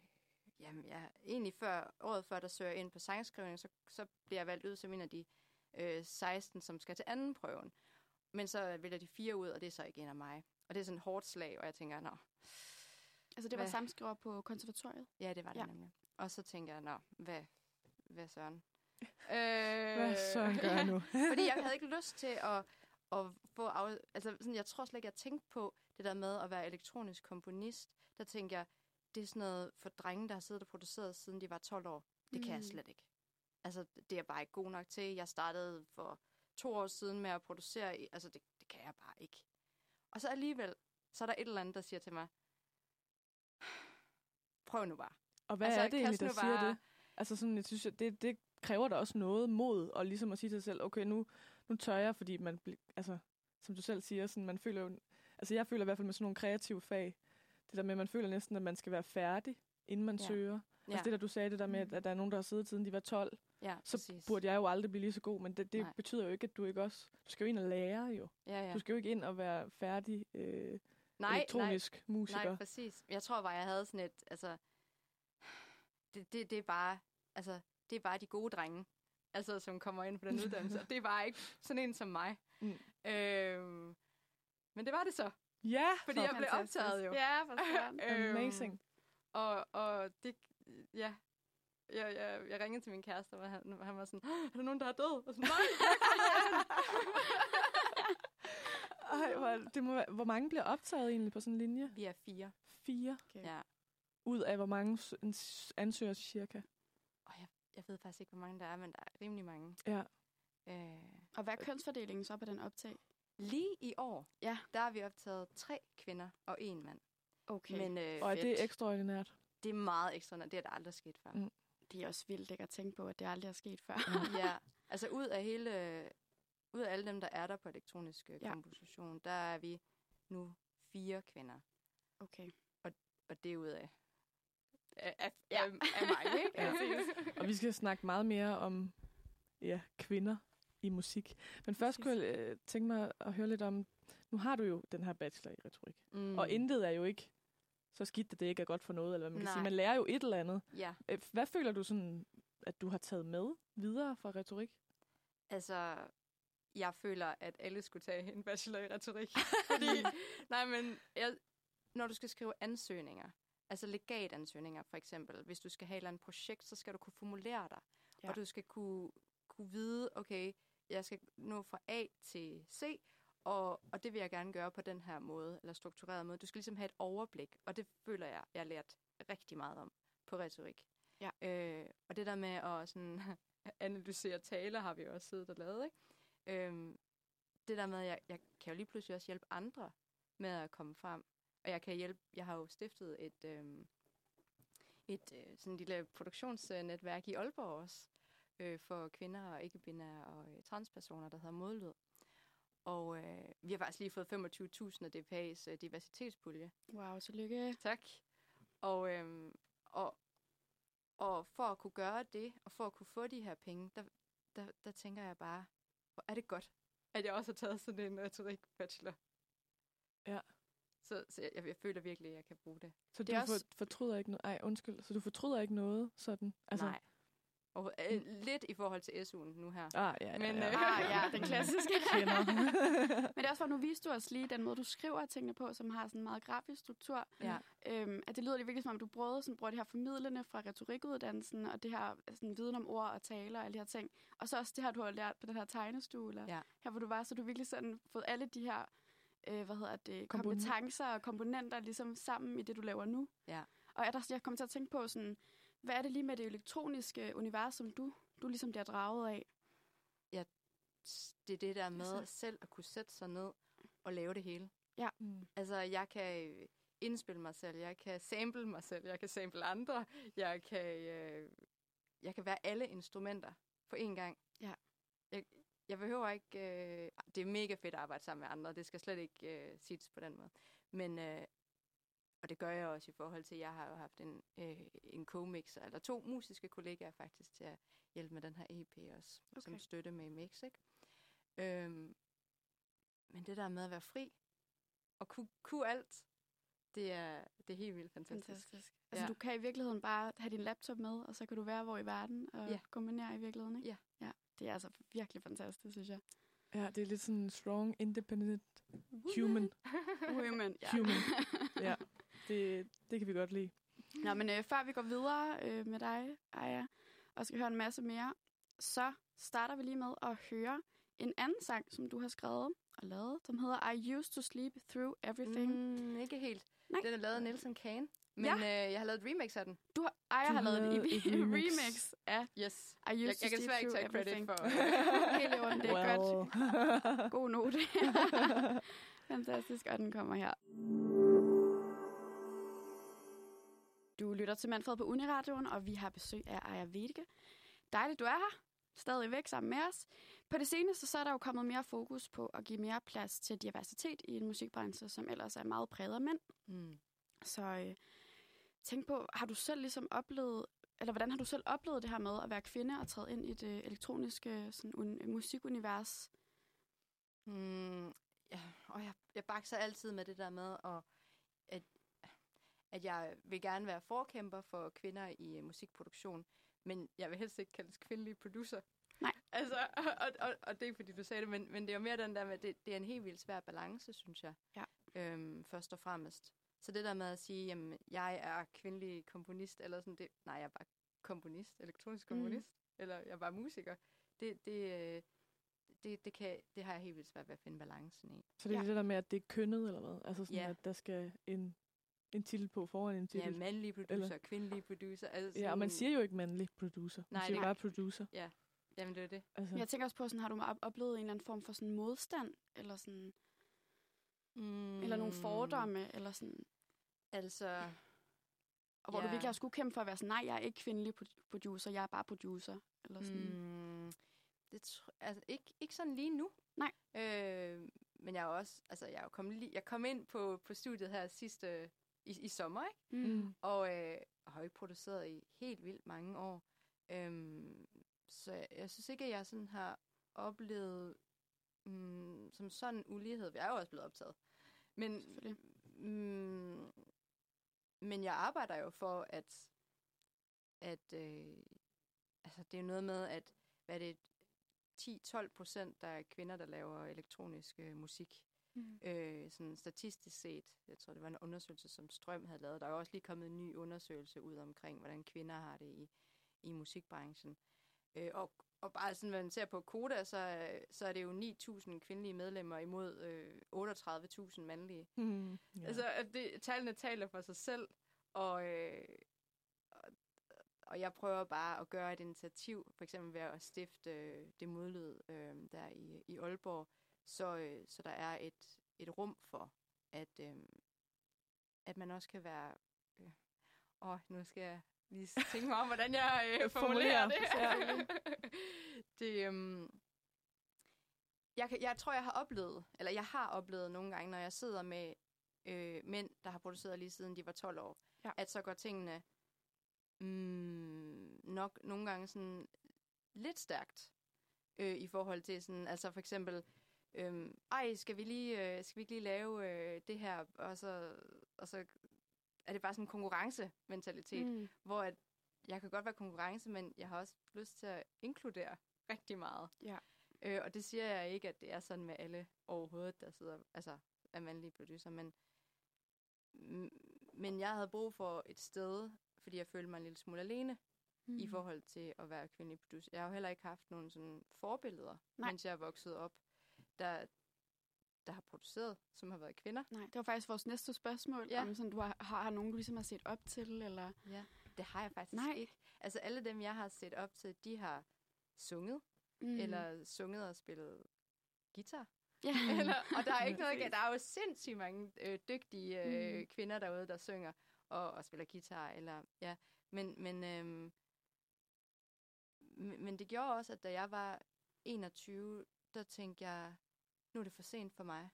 jamen jeg, egentlig før, året før, der søger jeg ind på sangskrivning, så, så bliver jeg valgt ud som en af de øh, 16, som skal til anden prøven. Men så vælger de fire ud, og det er så ikke en af mig. Og det er sådan et hårdt slag, og jeg tænker, nå. Altså, det var hvad- samskriver på konservatoriet? Ja, det var det Ja. nemlig. Og så tænker jeg, nå, hvad, hvad søren? øh, Hvad søren gør jeg nu? fordi jeg havde ikke lyst til at, at få... Af, altså, sådan, jeg tror slet ikke, jeg tænkte på det der med at være elektronisk komponist. Der tænkte jeg, det er sådan noget for drenge, der har siddet og produceret, siden de var 12 år. Det kan jeg Mm. slet ikke. Altså, det er jeg bare ikke god nok til. Jeg startede for to år siden med at producere. Altså, det, det kan jeg bare ikke. Og så alligevel, så er der et eller andet, der siger til mig, prøv nu bare. Og hvad Altså, er det egentlig, der siger bare- det? Altså sådan, jeg synes, det, det kræver da også noget mod, og ligesom at sige til sig selv, okay, nu, nu tør jeg, fordi man, altså, som du selv siger, sådan, man føler jo, altså jeg føler i hvert fald med sådan nogle kreative fag, det der med, at man føler næsten, at man skal være færdig, inden man Ja. søger. Ja. Altså det der, du sagde, det der med, at, at der er nogen, der har siddet siden de var 12, Ja, så præcis. burde jeg jo aldrig blive lige så god, men det, det Nej. betyder jo ikke, at du ikke også, du skal jo ind og lære jo. Ja, ja. Du skal jo ikke ind og være færdig øh, Nej, elektronisk nej, musiker. Nej, præcis. Jeg tror bare, jeg havde sådan et, altså, det, det, det er bare, altså, det er bare de gode drenge, altså, som kommer ind på den uddannelse. og det bare ikke sådan en som mig. Mm. Øhm, men det var det så. Ja, Fordi for jeg blev fantastisk. optaget jo. Ja, for. Øhm, Amazing. Og, og det, ja, jeg, jeg, jeg ringede til min kæreste, og han, han var sådan, "Åh, er der nogen, der er død? Og sådan, nej, Ej, hvor, det må være, hvor mange bliver optaget egentlig på sådan en linje? Vi er fire. Fire? Okay. Ja. Ud af hvor mange ansøgere cirka? Og jeg, jeg ved faktisk ikke, hvor mange der er, men der er rimelig mange. Ja. Øh, Og hvad er kønsfordelingen så på den optag? Lige i år, Ja. der har vi optaget tre kvinder og en mand. Okay. Men øh, Og er fedt. det ekstraordinært? det er meget ekstra, det er der aldrig sket før. Mm. Det er også vildt ikke at tænke på, at det aldrig er sket før. ja, altså ud af hele, ud af alle dem, der er der på elektronisk Ja. ja. komposition, der er vi nu fire kvinder. Okay. Og det er ud af, af, Ja. af, af mig, ikke? Ja. Og vi skal snakke meget mere om ja, kvinder i musik. Men først kunne jeg øh, tænke mig at høre lidt om, nu har du jo den her bachelor i retorik. Mm. Og intet er jo ikke så skidt, at det ikke er godt for noget, eller hvad man kan sige. Nej. Man lærer jo et eller andet. Ja. Øh, Hvad føler du sådan at du har taget med videre fra retorik? Altså, jeg føler, at alle skulle tage en bachelor i retorik. Fordi, nej, men jeg, når du skal skrive ansøgninger, altså legatansøgninger for eksempel, hvis du skal have et eller andet projekt, så skal du kunne formulere dig. Ja. Og du skal kunne, kunne vide, okay, jeg skal nå fra A til C, og, og det vil jeg gerne gøre på den her måde, eller struktureret måde. Du skal ligesom have et overblik, og det føler jeg, jeg har lært rigtig meget om på retorik. Ja. Øh, og det der med at sådan, analysere taler, har vi også siddet og lavet, ikke? Øhm, det der med, at jeg, jeg kan jo lige pludselig også hjælpe andre med at komme frem. Og jeg kan hjælpe, jeg har jo stiftet et, øhm, et øh, sådan lille produktionsnetværk i Aalborg også, øh, for kvinder og ikke-binære og øh, transpersoner, der hedder Modlyd. Og øh, vi har faktisk lige fået 25.000 af DPA's øh, diversitetspulje. Wow, tillykke. Tak. Og, øhm, og, og for at kunne gøre det, og for at kunne få de her penge, der, der, der tænker jeg bare, hvor er det godt, at jeg også har taget sådan en retorik-bachelor. Ja. Så, så jeg, jeg føler virkelig, at jeg kan bruge det. Så Det du også... også- for, fortryder ikke noget? Ej, undskyld. Så du fortryder ikke noget sådan? Altså, Nej. Og, øh, lidt i forhold til SU'en nu her. Ah, ja, ja, Men, ja. øh, Ah, ja, den klassiske. Men det er også for, nu viste du os lige den måde, du skriver tingene på, som har sådan en meget grafisk struktur. Ja. Øhm, at det lyder det virkelig som om, du bruger, sådan, bruger det her formidlende fra retorikuddannelsen, og det her sådan, viden om ord og taler og alle de her ting. Og så også det her, du har lært på den her tegnestue, eller Ja. her hvor du var, så du virkelig sådan fået alle de her øh, hvad hedder det, kompetencer og komponenter ligesom sammen i det, du laver nu. Ja. Og er der, jeg kommer til at tænke på, sådan, hvad er det lige med det elektroniske univers, som du, du ligesom bliver draget af? det er det der med Altså- selv at kunne sætte sig ned og lave det hele. Ja. Mm. Altså, jeg kan øh, indspille mig selv, jeg kan sample mig selv, jeg kan sample andre, jeg kan, øh, jeg kan være alle instrumenter på én gang. Ja. Jeg, jeg behøver ikke... Øh, det er mega fedt at arbejde sammen med andre, det skal slet ikke øh, siges på den måde. Men, øh, og det gør jeg også i forhold til, jeg har jo haft en, øh, en co-mixer, eller to musiske kollegaer faktisk, til at hjælpe med den her EP også, okay. som støtte med i mix, ikke? Øhm, men det der med at være fri, og kunne, kunne alt, det er, det er helt vildt fantastisk. Fantastisk. Altså, Ja. du kan i virkeligheden bare have din laptop med, og så kan du være hvor i verden og Ja. kombinere i virkeligheden, ikke? Ja. ja. Det er altså virkelig fantastisk, synes jeg. Ja, det er lidt sådan strong, independent human. Women, ja. Human. Ja, det, det kan vi godt lide. Nå, men øh, før vi går videre øh, med dig, Aya, og skal høre en masse mere, så starter vi lige med at høre en anden sang, som du har skrevet og lavet, som hedder I Used to Sleep Through Everything. Mm, ikke helt. Nej. Den er lavet af Nelson Kane, men Ja. øh, jeg har lavet et remix af den. Du har, Aya Du har lavet et, et remix. remix af Yes. I Used Jeg, jeg kan desværre ikke tage credit Everything. for... Helt i orden, det er well. godt. God note. Fantastisk, og den kommer her. Du lytter til Manfred på Uniradioen, og vi har besøg af Aya Vedike. Dejligt, du er her. Stadig væk sammen med os. På det seneste så er der jo kommet mere fokus på at give mere plads til diversitet i en musikbranche, som ellers er meget præget af mænd. Mm. Så øh, tænk på, har du selv ligesom oplevet, eller hvordan har du selv oplevet det her med at være kvinde og træde ind i det elektroniske sådan, un- musikunivers? Mm, ja, og jeg, jeg bakser altid med det der med, at, at, at jeg vil gerne være forkæmper for kvinder i uh, musikproduktion, men jeg vil helst ikke kaldes kvindelig producer. Nej. Altså, og, og, og det er fordi, du sagde det, men, men det er jo mere den der med, det, det er en helt vildt svær balance, synes jeg. Ja. Øhm, først og fremmest. Så det der med at sige, jamen, jeg er kvindelig komponist, eller sådan det, nej, jeg er bare komponist, elektronisk Mhm. komponist, mm. eller jeg er bare musiker. Det, det, øh, det, det, kan, det har jeg helt vildt svært ved at finde balancen i. Så det er Ja. det der med, at det er kønnet, eller hvad? Altså sådan, Ja. at der skal en, en titel på foran en Ja, titel. mandlige producer, Eller- kvindelige producer. Altså Ja, og man siger jo ikke mandlig producer. Man Nej, siger det- bare producer. Jamen, det er det. Altså, Jeg tænker også på, sådan, har du op- oplevet en eller anden form for sådan modstand, eller, sådan, Mm. eller nogle fordomme, eller sådan, Altså, og hvor du Ja. virkelig har skulle kæmpe for at være sådan, nej, jeg er ikke kvindelig pro- producer, jeg er bare producer, eller sådan. mm, det tr- altså, ikke, ikke sådan lige nu. Nej. Øh, men jeg er jo også, altså, jeg er jo kommet, lige, jeg kom ind på, på studiet her sidste, i, i sommer, ikke? Mm. Og øh, har jo ikke produceret i helt vildt mange år. Øhm, så jeg, jeg synes ikke, at jeg sådan har oplevet mm, som sådan ulighed. Jeg er jo også blevet optaget. Men, mm, men jeg arbejder jo for, at, at, øh, altså det er jo noget med, at hvad er det, 10-12 procent, der er kvinder, der laver elektronisk øh, musik. Mm. Øh, sådan statistisk set, jeg tror, det var en undersøgelse, som Strøm havde lavet. Der er jo også lige kommet en ny undersøgelse ud omkring, hvordan kvinder har det i, i musikbranchen. Øh, og, og bare sådan, man ser på Koda, så, så er det jo 9.000 kvindelige medlemmer imod øh, 38.000 mandlige. Mm, ja. Altså, det, tallene taler for sig selv, og, øh, og, og jeg prøver bare at gøre et initiativ, for eksempel ved at stifte øh, det modlyd øh, der i, i Aalborg, så, øh, så der er et, et rum for, at, øh, at man også kan være... Øh, åh, nu skal jeg lige tænke mig om, hvordan jeg øh, formulerer det. Formulerer, det øhm, jeg, kan, jeg tror, jeg har oplevet, eller jeg har oplevet nogle gange, når jeg sidder med øh, mænd, der har produceret lige siden de var 12 år, Ja. at så går tingene mm, nok nogle gange sådan lidt stærkt øh, i forhold til sådan, altså for eksempel, øh, ej, skal vi lige, øh, skal vi ikke lige lave øh, det her, og så, og så er det bare sådan en konkurrencementalitet, Mm. hvor at jeg kan godt være konkurrence, men jeg har også lyst til at inkludere rigtig meget. Ja. Øh, og det siger jeg ikke, at det er sådan med alle overhovedet, der sidder, altså er mandlige producer, men, men jeg havde brug for et sted, fordi jeg følte mig en lille smule alene mm. i forhold til at være kvindelig producer. Jeg har jo heller ikke haft nogen sådan forbilleder, Nej. mens jeg er vokset op, der, der har produceret, som har været kvinder. Nej, det var faktisk vores næste spørgsmål. Ja. Om sådan, du har, har, har nogen, du ligesom har set op til? Eller? Ja, det har jeg faktisk Nej. ikke. Altså alle dem, jeg har set op til, de har sunget, Mm. eller sunget og spillet guitar. Ja. eller, og der er ikke noget, der er jo sindssygt mange øh, dygtige øh, Mm. kvinder derude, der synger og, og spiller guitar. Eller, ja. Men, men, men, men det gjorde også, at da jeg var 21, der tænkte jeg, nu er det for sent for mig.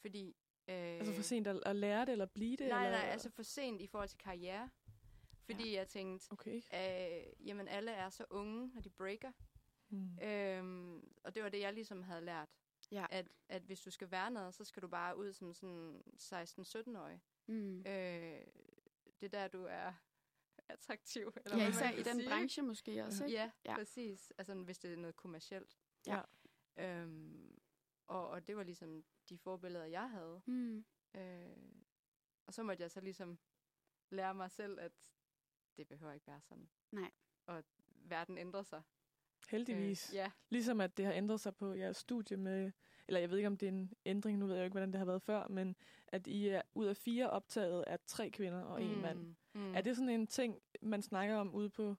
Fordi... Øh, Altså for sent at, at lære det, eller blive det? Nej, eller? nej, altså for sent i forhold til karriere. Fordi ja. jeg tænkte, okay. øh, jamen alle er så unge, når de breaker. Mm. Øhm, og det var det, jeg ligesom havde lært. Ja. At, at hvis du skal være noget, så skal du bare ud som sådan 16-17-årig. Mm. Øh, det er der, du er attraktiv. Eller Ja, især i den sige. branche måske også, ikke? Ja, Ja. ja, præcis. Altså hvis det er noget kommercielt. Ja. Øhm, og, og det var ligesom de forbilleder, jeg havde. Mm. Øh, og så måtte jeg så ligesom lære mig selv, at det behøver ikke være sådan. Nej. Og verden ændrer sig. Heldigvis. Øh, ja. Ligesom at det har ændret sig på jeres studie med, eller jeg ved ikke, om det er en ændring, nu ved jeg jo ikke, hvordan det har været før, men at I er ud af fire optaget er tre kvinder og en Mm, mand. mm. Er det sådan en ting, man snakker om ude på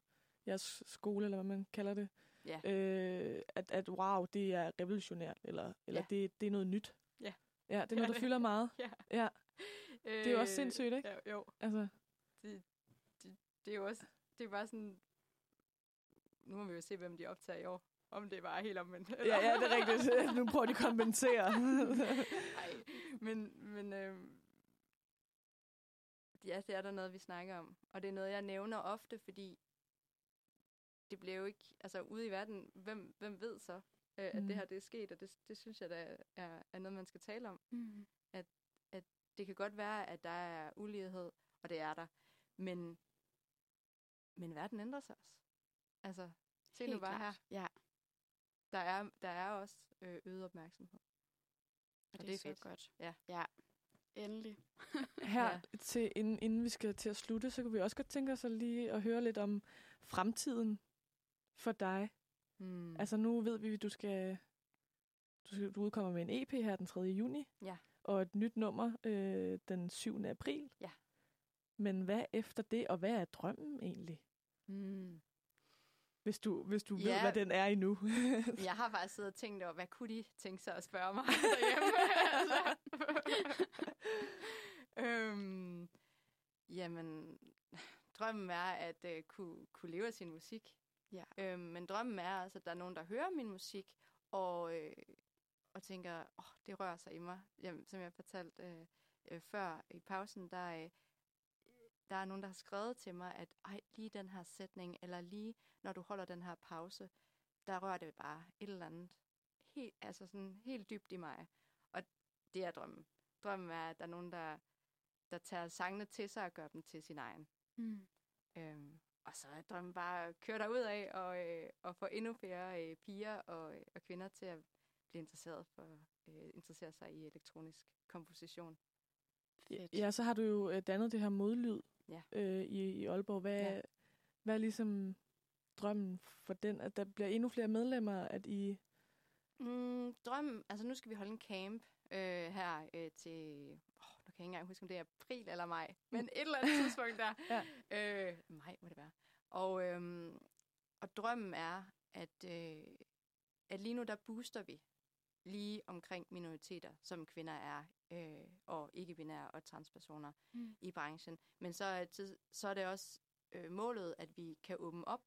jeres skole, eller hvad man kalder det? Ja. Øh, at, at wow, det er revolutionært, eller, eller Ja. det, det er noget nyt? Ja. Ja, det er noget, der fylder meget. Ja. ja. Det er jo også Øh, sindssygt, ikke? Ja, jo. Altså, Det, det, det er jo også, det er bare sådan, nu må vi jo se, hvem de optager i år. Om det bare er helt omvendt. ja, ja, det er rigtigt. nu prøver de at kompensere. Nej, men, men øh, ja, det er der noget, vi snakker om. Og det er noget, jeg nævner ofte, fordi det bliver jo ikke, altså ude i verden, hvem, hvem ved så, øh, at Mm. det her det er sket, og det, det synes jeg, der er, er noget, man skal tale om. Mm. At, at det kan godt være, at der er ulighed, og det er der, men, men verden ændrer sig også. Altså, se nu Helt bare klart. her. Ja. Der er, der er også øh, øget opmærksomhed. Og Og det, det er er så fedt. godt. Ja. ja. Endelig. Her, ja. til, inden, inden vi skal til at slutte, så kunne vi også godt tænke os at lige at høre lidt om fremtiden for dig. Mm. Altså nu ved vi, at du skal, du, skal, du udkommer med en EP her den 3. juni. Ja. Og et nyt nummer øh, den 7. april. Ja. Men hvad efter det, og hvad er drømmen egentlig? Mm. Hvis du, hvis du ved, Ja. hvad den er endnu. Jeg har faktisk siddet og tænkt over, hvad kunne de tænke sig at spørge mig derhjemme? altså. øhm, jamen, drømmen er at øh, kunne, kunne leve af sin musik. Ja. Øhm, men drømmen er altså, at der er nogen, der hører min musik, og, øh, og tænker, åh, oh, det rører sig i mig. Jamen, som jeg fortalte øh, øh, før i pausen, der, øh, der er nogen, der har skrevet til mig, at Ej, lige den her sætning, eller lige når du holder den her pause, der rører det bare et eller andet helt, altså sådan helt dybt i mig. Og det er drømmen. Drømmen er, at der er nogen, der, der tager sangene til sig og gør dem til sin egen. Mm. Øhm, og så er drømmen bare at køre derud af og, øh, og få endnu flere øh, piger og, øh, og kvinder til at blive interesseret for øh, interessere sig i elektronisk komposition. Ja, Ja, så har du jo øh, dannet det her modlyd Ja. øh, i, i Aalborg. Hvad, Ja. hvad er ligesom drømmen for den, at der bliver endnu flere medlemmer, at I... Mm, drømmen, altså nu skal vi holde en camp øh, her øh, til, kan ikke engang huske, om det er april eller maj, men et eller andet tidspunkt der. Ja. øh, maj må det være. Og, øhm, og drømmen er, at, øh, at lige nu der booster vi lige omkring minoriteter, som kvinder er, øh, og ikke-binære og transpersoner Mm. i branchen. Men så er, tid, så er det også øh, målet, at vi kan åbne op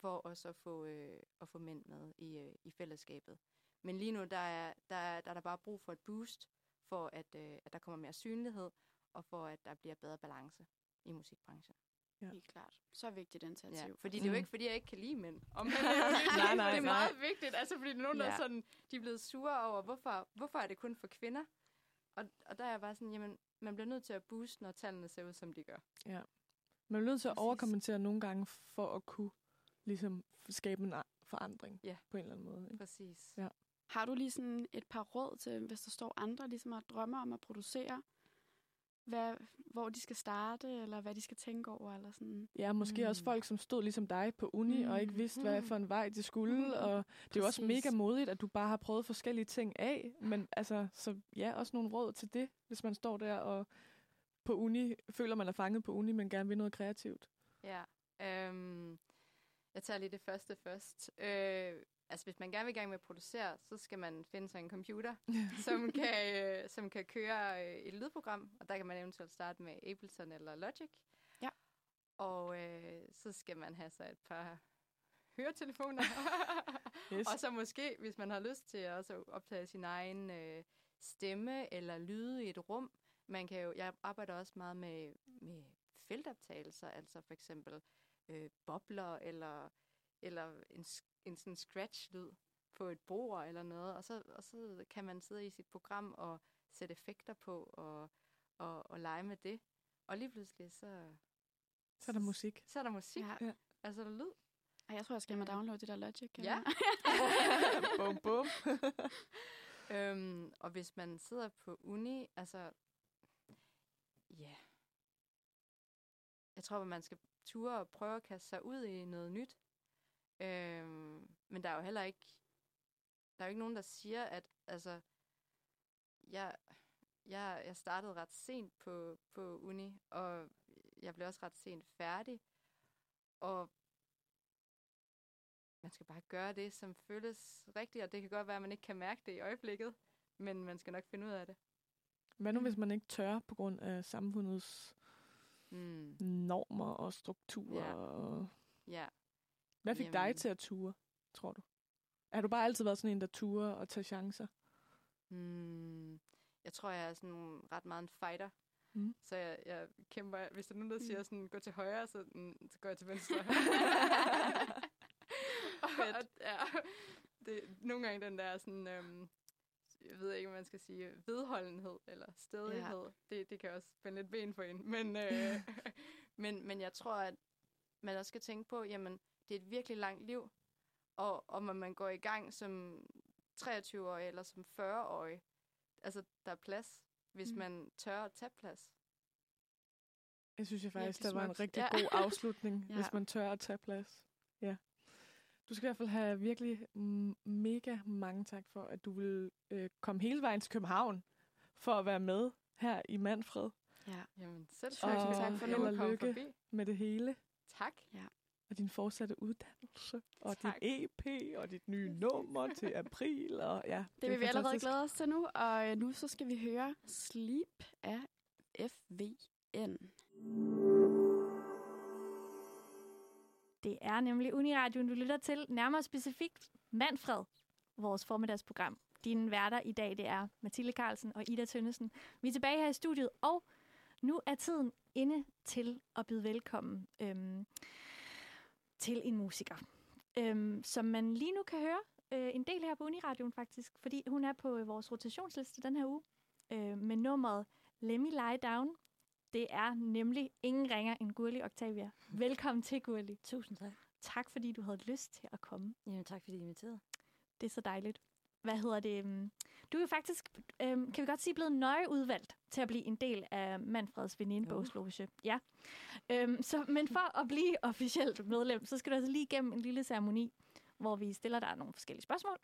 for også at få, øh, at få mænd med i, øh, i fællesskabet. Men lige nu, der er, der, er, der er der bare brug for et boost, for at, øh, at der kommer mere synlighed, og for at der bliver bedre balance i musikbranchen. Ja. Helt klart. Så vigtigt initiativ. Ja, fordi det er jo Mm. ikke, fordi jeg ikke kan lide mænd. Og mænd er jo virkelig- Nej, nej, det er nej. meget vigtigt, altså fordi der nogen, der er Ja. sådan, de er blevet sure over, hvorfor, hvorfor er det kun for kvinder? Og, og der er jeg bare sådan, jamen, man bliver nødt til at booste, når tallene ser ud, som de gør. Man er nødt til at Præcis. overkommentere nogle gange, for at kunne ligesom skabe en forandring Ja. på en eller anden måde. Ikke? Præcis. Ja. Har du lige sådan et par råd til, hvis der står andre, ligesom har drømmer om at producere, hvad, hvor de skal starte, eller hvad de skal tænke over, eller sådan? Ja, måske mm. også Mm. folk, som stod ligesom dig på uni, mm. og ikke vidste, hvad for en vej de skulle. Mm. Og det er jo også mega modigt, at du bare har prøvet forskellige ting af. Men altså, så ja, også nogle råd til det, hvis man står der og på uni, føler man er fanget på uni, men gerne vil noget kreativt. Ja. Øhm, jeg tager lige det første først. Øh, altså, hvis man gerne vil i gang med at producere, så skal man finde sig en computer, som, kan, øh, som kan køre øh, et lydprogram, og der kan man eventuelt starte med Ableton eller Logic. Ja. Og øh, så skal man have sig et par høretelefoner. Yes. og så måske, hvis man har lyst til at også optage sin egen øh, stemme eller lyde i et rum. Man kan jo, jeg arbejder også meget med, med feltoptagelser, altså for eksempel øh, bobler eller, eller en, en sådan scratch-lyd på et bord eller noget. Og så, og så kan man sidde i sit program og sætte effekter på og, og, og lege med det. Og lige pludselig så... Så er der musik. Så er der musik. Ja. Ja. Altså der er lyd. Ej, jeg tror, jeg skal hjem og downloade det der Logic. Ja. bum, bum. øhm, og hvis man sidder på uni, altså, ja. Jeg tror, at man skal ture og prøve at kaste sig ud i noget nyt. Øhm, men der er jo heller ikke, der er jo ikke nogen, der siger, at, altså, jeg, jeg, jeg startede ret sent på, på uni, og jeg blev også ret sent færdig. Og man skal bare gøre det, som føles rigtigt, og det kan godt være, at man ikke kan mærke det i øjeblikket, men man skal nok finde ud af det. Hvad nu, hvis man ikke tør på grund af samfundets Mm. normer og strukturer? Ja. Og... Ja. Hvad fik dig Jamen. til at ture, tror du? Har du bare altid været sådan en, der turer og tager chancer? Mm. Jeg tror, jeg er sådan ret meget en fighter. Mm. Så jeg, jeg kæmper, hvis der er nogen, der siger sådan, gå til højre, så, mm, så går jeg til venstre. og, og, ja, det, nogle gange den der sådan, øhm, jeg ved ikke, hvad man skal sige, vedholdenhed eller stedighed, ja. det, det kan også spænde lidt ben for en. Men, øh, men, men jeg tror, at man også skal tænke på, jamen, det er et virkelig langt liv, og om man går i gang som 23-årig eller som 40-årig, altså der er plads, hvis Mm. man tør at tage plads. Jeg synes jeg faktisk, der var en rigtig Ja. god afslutning, Ja. hvis man tør at tage plads. Ja. Du skal i hvert fald have virkelig mega mange tak for, at du vil øh, komme hele vejen til København for at være med her i Manfred Ja. Jamen selv tak. Og tak for at komme lykke. forbi. med det hele. Tak. Og din fortsatte uddannelse, og Tak. dit EP, og dit nye nummer til april. Og ja, Det vil vi allerede glæde os til nu, og øh, nu så skal vi høre Sleep af FVN. Det er nemlig Uniradioen, du lytter til. Nærmere specifikt Manfred, vores formiddagsprogram. Dine værter i dag, det er Mathilde Carlsen og Ida Tønnesen. Vi er tilbage her i studiet, og nu er tiden inde til at byde velkommen øhm, til en musiker, øhm, som man lige nu kan høre øh, en del her på Uniradioen faktisk, fordi hun er på øh, vores rotationsliste den her uge øh, med nummeret Let Me Lie Down Det er nemlig ingen ringer end Gurli Octavia. Velkommen til, Gurli. Tusind tak. Tak, fordi du havde lyst til at komme. Jamen, tak fordi I inviterede. Det er så dejligt. Hvad hedder det? øhm, Du er jo faktisk, øhm, kan vi godt sige, blevet nøje udvalgt til at blive en del af Manfreds venindebogsloge. Ja. Øhm, så, men for at blive officielt medlem, så skal du altså lige igennem en lille ceremoni, hvor vi stiller dig nogle forskellige spørgsmål.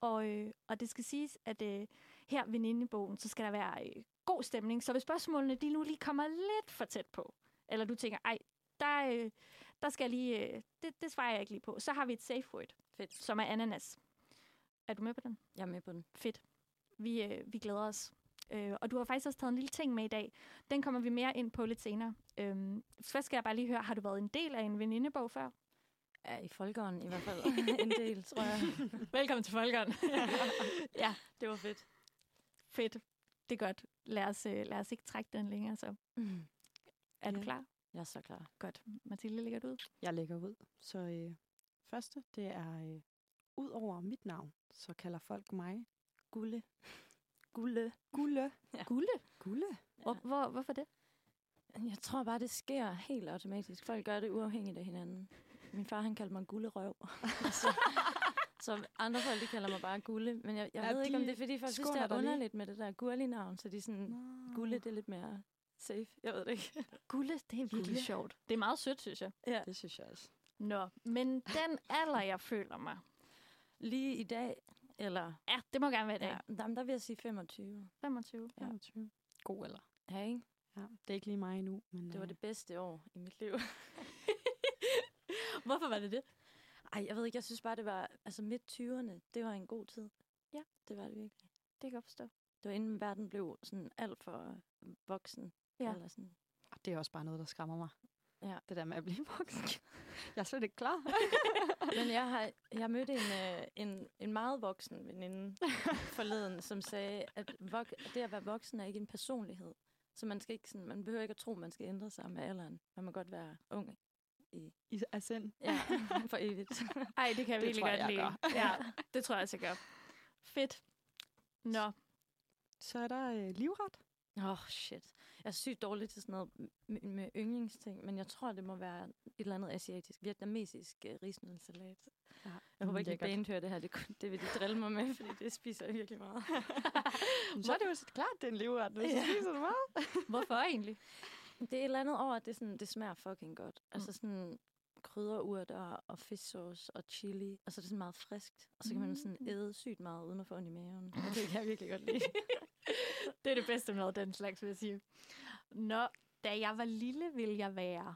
Og, øh, og det skal siges, at øh, her ved Nindebogen, så skal der være øh, god stemning. Så hvis spørgsmålene de nu lige kommer lidt for tæt på, eller du tænker, ej, der, øh, der skal jeg lige, øh, det, det svarer jeg ikke lige på, så har vi et safe word, Fedt. som er ananas. Er du med på den? Jeg er med på den. Fedt. Vi, øh, vi glæder os. Øh, og du har faktisk også taget en lille ting med i dag. Den kommer vi mere ind på lidt senere. Øhm, først skal jeg bare lige høre, har du været en del af en venindebog før? Ja, i folkeånden i hvert fald. en del, tror jeg. Velkommen til Folkeånden. ja, det var fedt. Fedt. Det er godt. Lad os, øh, lad os ikke trække den længere, så. Mm. Er du Ja. klar? Jeg er så klar. Godt. Mathilde, lægger du ud? Jeg lægger ud. Så øh, første, det er øh, ud over mit navn, så kalder folk mig Gulle. Gulle. Gulle. Ja. Gulle? Gulle. Hvor, hvor, hvorfor det? Jeg tror bare, det sker helt automatisk. Folk gør det uafhængigt af hinanden. Min far, han kaldte mig gullerøv. så, så andre folk, de kalder mig bare gulle. Men jeg, jeg Ja, ved ikke, om de det er, fordi folk synes, det er dig lige. underligt med det der gurli-navn. Så de er sådan, Nå. gulle, det er lidt mere safe. Jeg ved det ikke. Gulle, det er virkelig Gulle. sjovt. Det er meget sødt, synes jeg. ja. Det synes jeg også. Nå, men den alder, jeg føler mig. Lige i dag, eller... Ja, det må gerne være i dag. Ja, jamen, der vil jeg sige 25. 25. Ja. 25. God eller? Ja, ikke? Ja, det er ikke lige mig endnu, men Det var øh, det bedste år i mit liv. Hvorfor var det det? Ej, jeg ved ikke, jeg synes bare, det var... Altså midt 20'erne, det var en god tid. Ja. Det var det virkelig. Det kan jeg godt forstå. Det var inden verden blev sådan alt for voksen. Ja. Eller sådan. det er også bare noget, der skræmmer mig. Ja. Det der med at blive voksen. jeg er slet ikke klar. Men jeg har, jeg mødte en, øh, en, en meget voksen veninde forleden, som sagde, at vok- det at være voksen er ikke en personlighed. Så man, skal ikke sådan, man behøver ikke at tro, at man skal ændre sig med alderen. Man må godt være ung i, I sind. ja, for evigt. Ej, det kan jeg Det virkelig tror godt jeg lide. gør. Ja, det tror jeg også, jeg gør. Fedt. Nå, Så er der øh, livret. Åh, oh, shit. Jeg er sygt dårlig til sådan noget med, med yndlingsting, men jeg tror, det må være et eller andet asiatisk, vietnamesisk uh, risnudsalat. Ja. Jeg håber ikke, at band hører det her. Det, det vil de drille mig med, fordi det spiser jeg virkelig meget. Så er det jo så klart, det er en livret. Hvis Ja. ja. spiser du meget. hvorfor egentlig? Det er et eller andet over, at det, sådan, det smager fucking godt. Mm. Altså sådan krydderurter og fisksauce og chili, og så er det sådan meget friskt. Og så kan man sådan æde sygt meget uden at få ondt i maven. Og det kan jeg virkelig godt lide. Det er det bedste med den slags, vil jeg sige. Nå, da jeg var lille, ville jeg være...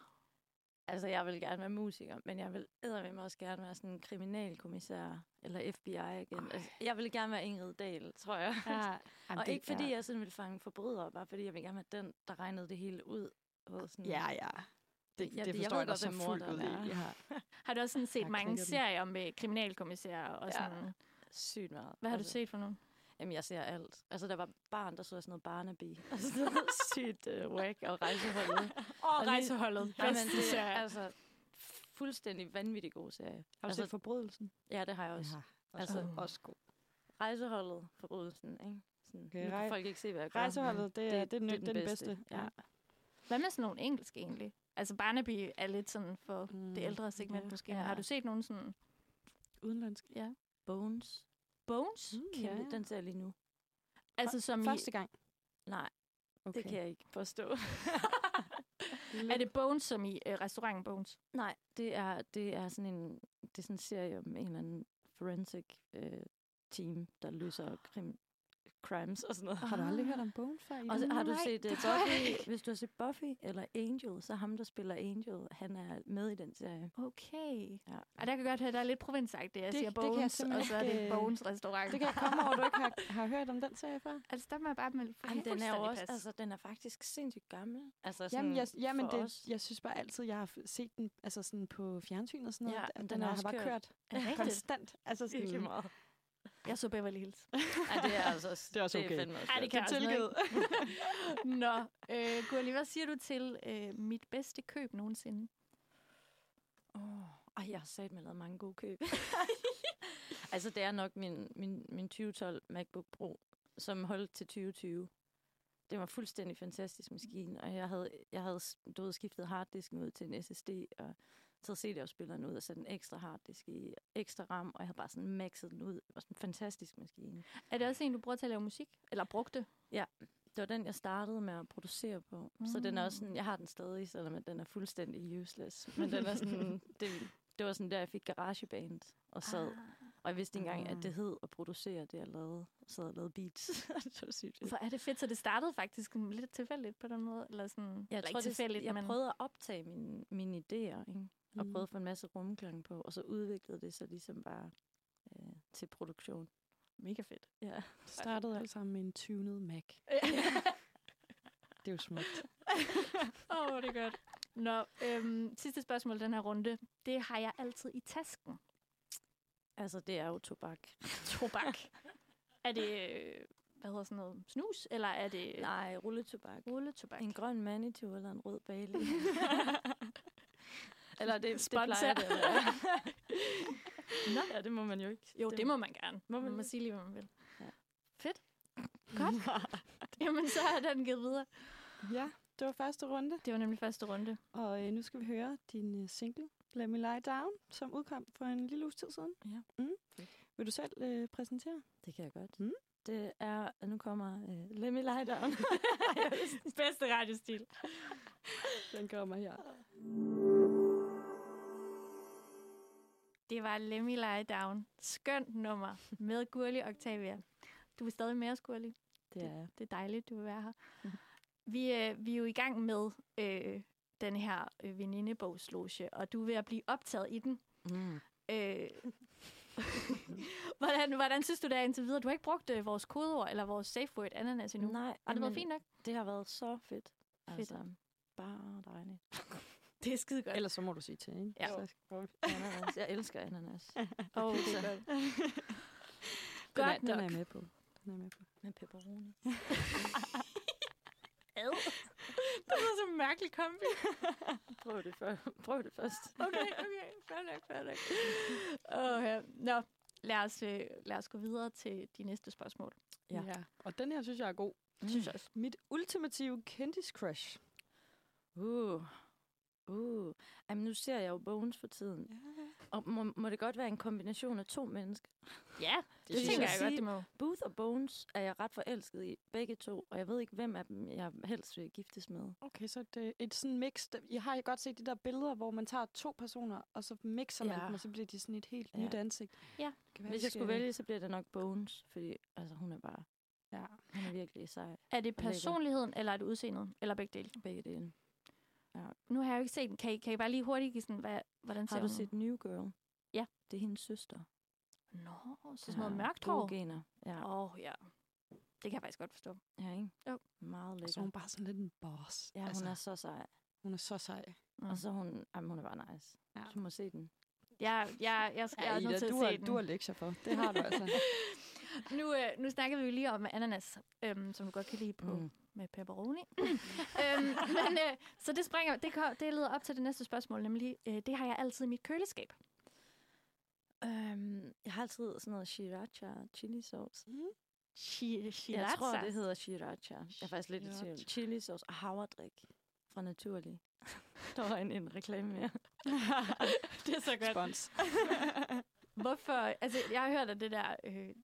Altså, jeg vil gerne være musiker, men jeg vil med også gerne være sådan en kriminalkommissær eller FBI-agent. Altså, jeg vil gerne være Ingrid Dahl, tror jeg. Ja. og ikke fordi jeg sådan vil fange forbrydere, bare fordi jeg vil gerne være den, der regnede det hele ud. Og sådan, Ja, ja. Det, Jeg- det jeg forstår ved jeg, dig godt, så fuldt ud i. Ja. Har du også sådan set Jeg mange serier med kriminalkommissærer og Ja. sådan... Sygt meget. Hvad har du Altså, set for nogen? Jamen, jeg ser alt. Altså, der var barn, der så sådan noget Barnaby. Og sådan noget sygt uh, whack og rejseholdet. Åh, Og lige- rejseholdet. Jamen, Bedste det er altså fuldstændig vanvittig god serie. Har du altså, set forbrydelsen? Ja, det har jeg også. Ja. Altså, Altså, også god. rejseholdet, forbrydelsen, ikke? Sådan, Okay, nu kan folk ikke se, hvad jeg gør. Rejseholdet, det er, det, det, det, det er den bedste. Ja. Hvad med sådan nogle engelske egentlig? Altså Barnaby er lidt sådan for mm, det ældre segment ja. måske. Ja. Har du set nogen sådan... Udenlandsk. Ja. Bones. Bones? Mm, Kæmpe, ja. Den ser jeg lige nu. Altså som Første i... gang. Nej, Okay. det kan jeg ikke forstå. Er det Bones som i uh, restauranten Bones? Nej, det er, det er sådan en, det er sådan en serie om en eller anden forensic øh, team, der løser krim, crimes og sådan noget. Har du aldrig hørt om Bones før? Og så, har du set uh, det Buffy? Hvis du har set Buffy eller Angel, så ham, der spiller Angel, han er med i den serie. Okay. Ja. Og der kan godt høre, at der er lidt provinsagt, det jeg Det- siger det Bones, simpelthen og så er det ikke, øh, Bones restaurant. Det kan jeg komme over, du ikke har, har hørt om den serie før. Altså, der må jeg bare melde Ej, den er også, altså, den er faktisk sindssygt gammel. Altså, Jamen, jeg, sådan jamen for det, os. jeg synes bare altid, jeg har set den altså sådan på fjernsyn og sådan noget. Ja, den den, er har bare kørt. kørt, det konstant. Altså sådan, meget. Jeg så Beverly Hills. Ja, det er altså også, Det er også det okay. er fandme også Ej, det kan det jeg er også tilgivet. Nå, øh, Gurli, hvad siger du til øh, mit bedste køb nogensinde? Oh, ej, jeg har sat med lavet mange gode køb. altså, det er nok min, min, min 2012 MacBook Pro, som holdt til 2020. det var fuldstændig fantastisk maskine, og jeg havde, jeg havde du ved, skiftet harddisken ud til en SSD, og taget CD-afspilleren ud og sat en ekstra harddisk i, ekstra RAM, og jeg havde bare sådan maxet den ud. Det var sådan en fantastisk maskine. Er det også en, du bruger til at lave musik? Eller brugte? Ja, det var den, jeg startede med at producere på. Mm. Så den er også sådan, jeg har den stadig, selvom den er fuldstændig useless. Men den er sådan, det, det var sådan der, jeg fik garageband og sad. Ah. Og jeg vidste ikke engang, Ah. at det hed at producere det, jeg lavede. Så jeg lavede beats. det var sygt. Hvor er det fedt, så det startede faktisk lidt tilfældigt på den måde? Eller sådan, Jeg eller tror, ikke det, tilfældigt, jeg men... prøvede at optage mine, mine idéer, ikke? Og Mm. prøvede at få en masse rumklang på, og så udviklede det sig ligesom bare øh, til produktion. Mega fedt. Ja. Det startede alt sammen med en tunet Mac. Det er jo smukt. Åh, oh, det er godt. Nå, øhm, sidste spørgsmål den her runde. Det har jeg altid i tasken. Altså, det er jo tobak. Tobak. er det, øh, hvad hedder sådan noget, snus? Eller er det... Nej, rulletobak. Rulletobak. En grøn manitou eller en rød Bali. Eller det, det plejer det at være. Nå. Ja, det må man jo ikke. Jo, det må man gerne. Må man man må det? sige lige, hvad man vil. Ja. Fedt. Godt. Jamen, så er den givet videre. Ja, det var første runde. Det var nemlig første runde. Og øh, nu skal vi høre din øh, single, Let Me Lie Down, som udkom for en lille uges tid siden. Ja. Mm. Vil du selv øh, præsentere? Det kan jeg godt. Mm. Det er, nu kommer uh, Let Me Lie Down. Bedste radiostil. Den kommer her. Det var Let Me Lie Down. Skønt nummer med Gurli Octavia. Du er stadig med os, Gurli. Det er. Det er dejligt, du vil være her. Vi, øh, vi er jo i gang med øh, den her øh, venindebogsloge, og du er ved at blive optaget i den. Mm. Øh, hvordan, hvordan synes du det er indtil videre? Du har ikke brugt øh, vores kodeord eller vores safe word ananas endnu. Nej, Har det været fint nok? Det har været så fedt. Fedt. Altså, bare dejligt. Det er skide godt. Ellers så må du sige til, ikke? Ja. Så Ananas. Jeg elsker ananas. Åh, oh, det er godt. Den er, Godt den er nok. jeg med på. Den er jeg med på. Med pepperoni. Ad. Det var så en mærkelig kombi. Prøv det, før. Prøv det først. Okay, okay. Fair nok, fair nok. Oh, ja. Nå, lad os, øh, lad os gå videre til de næste spørgsmål. Ja. ja. Og den her synes jeg er god. Mm. Synes jeg også. Mit ultimative kendis crush. Uh. Uh. Jamen, nu ser jeg jo Bones for tiden. Ja. Og må, må det godt være en kombination af to mennesker? Ja, det, det synes tænker jeg jeg godt, det må. Booth og Bones er jeg ret forelsket i, begge to. Og jeg ved ikke, hvem af dem jeg helst vil giftes med. Okay, så det er et sådan mix. Jeg har godt set de der billeder, hvor man tager to personer, og så mixer man Ja. dem, og så bliver de sådan et helt Ja. nyt ansigt. Ja. Være, Hvis vi jeg skulle vælge, så bliver det nok Bones. Fordi altså, hun er bare... Ja. Hun er virkelig sej. Er det personligheden, eller er det udseendet? Eller begge dele? Begge dele. Ja. Nu har jeg jo ikke set den. Kan I, kan I bare lige hurtigt give sådan, hvad, hvordan ser Har du hun? set New Girl? Ja. Det er hendes søster. Nå, så sådan noget mørkt hår. gener. Ja. Åh, oh, ja. Det kan jeg faktisk godt forstå. ja, ikke? Jo. Meget Og lækker. så er hun bare sådan lidt en boss. Ja, hun er så sej. hun er så sej. Mm. Og så er hun, jamen, hun er bare nice. Ja. Du må se den. Jeg, jeg, jeg skal Ja, jeg er nødt til du, at har, se den. du har lektier for. Det har du altså. nu, øh, nu snakker vi jo lige om ananas, øhm, som du godt kan lide på Mm. Med pepperoni. øhm, men, øh, så det springer, det, kan, det leder op til det næste spørgsmål, nemlig, øh, det har jeg altid i mit køleskab. Øhm, jeg har altid sådan noget sriracha chili sauce. Mm. Chi, Jeg tror, det hedder sriracha. Jeg er faktisk lidt i tvivl. Sriracha. Chili sauce og havredrik fra Naturlig. Der var en, en reklame mere. det er så godt. Spons. Hvorfor? Altså, jeg har hørt, at det der øh,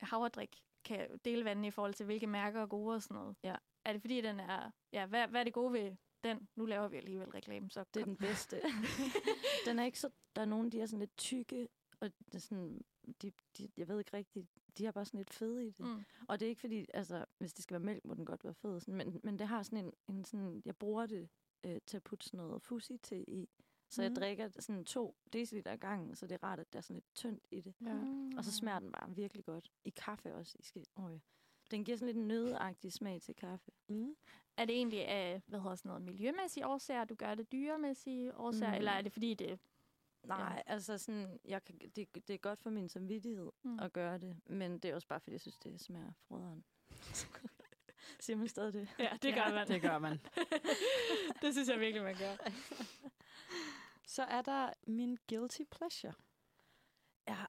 havredrik kan dele vandene i forhold til, hvilke mærker er gode og sådan noget. Ja. Er det fordi, den er... Ja, hvad, hvad er det gode ved den? Nu laver vi alligevel reklame, så Det er den bedste. den er ikke så... Der er nogen, de er sådan lidt tykke, og det er sådan, de, de, jeg ved ikke rigtigt, de er bare sådan lidt fede i det. Mm. Og det er ikke fordi, altså, hvis det skal være mælk, må den godt være fed. Sådan, men, men det har sådan en, en sådan, jeg bruger det øh, til at putte sådan noget fusi til i. Så jeg Mm. drikker sådan to deciliter ad gangen, så det er rart, at der er sådan lidt tyndt i det. Ja. Og så smager den bare virkelig godt. I kaffe også. I skal, øj. Den giver sådan lidt en nødeagtig smag til kaffe. Mm. Er det egentlig af, hvad hedder sådan noget, miljømæssige årsager, du gør det dyremæssige årsager, Mm. eller er det fordi, det... Nej, ja. altså sådan, jeg kan, det, det er godt for min samvittighed Mm. at gøre det, men det er også bare, fordi jeg synes, det smager froderen. Siger man stadig det? Ja, det gør man. Det gør man. det synes jeg virkelig, man gør. Så er der min guilty pleasure. Ja.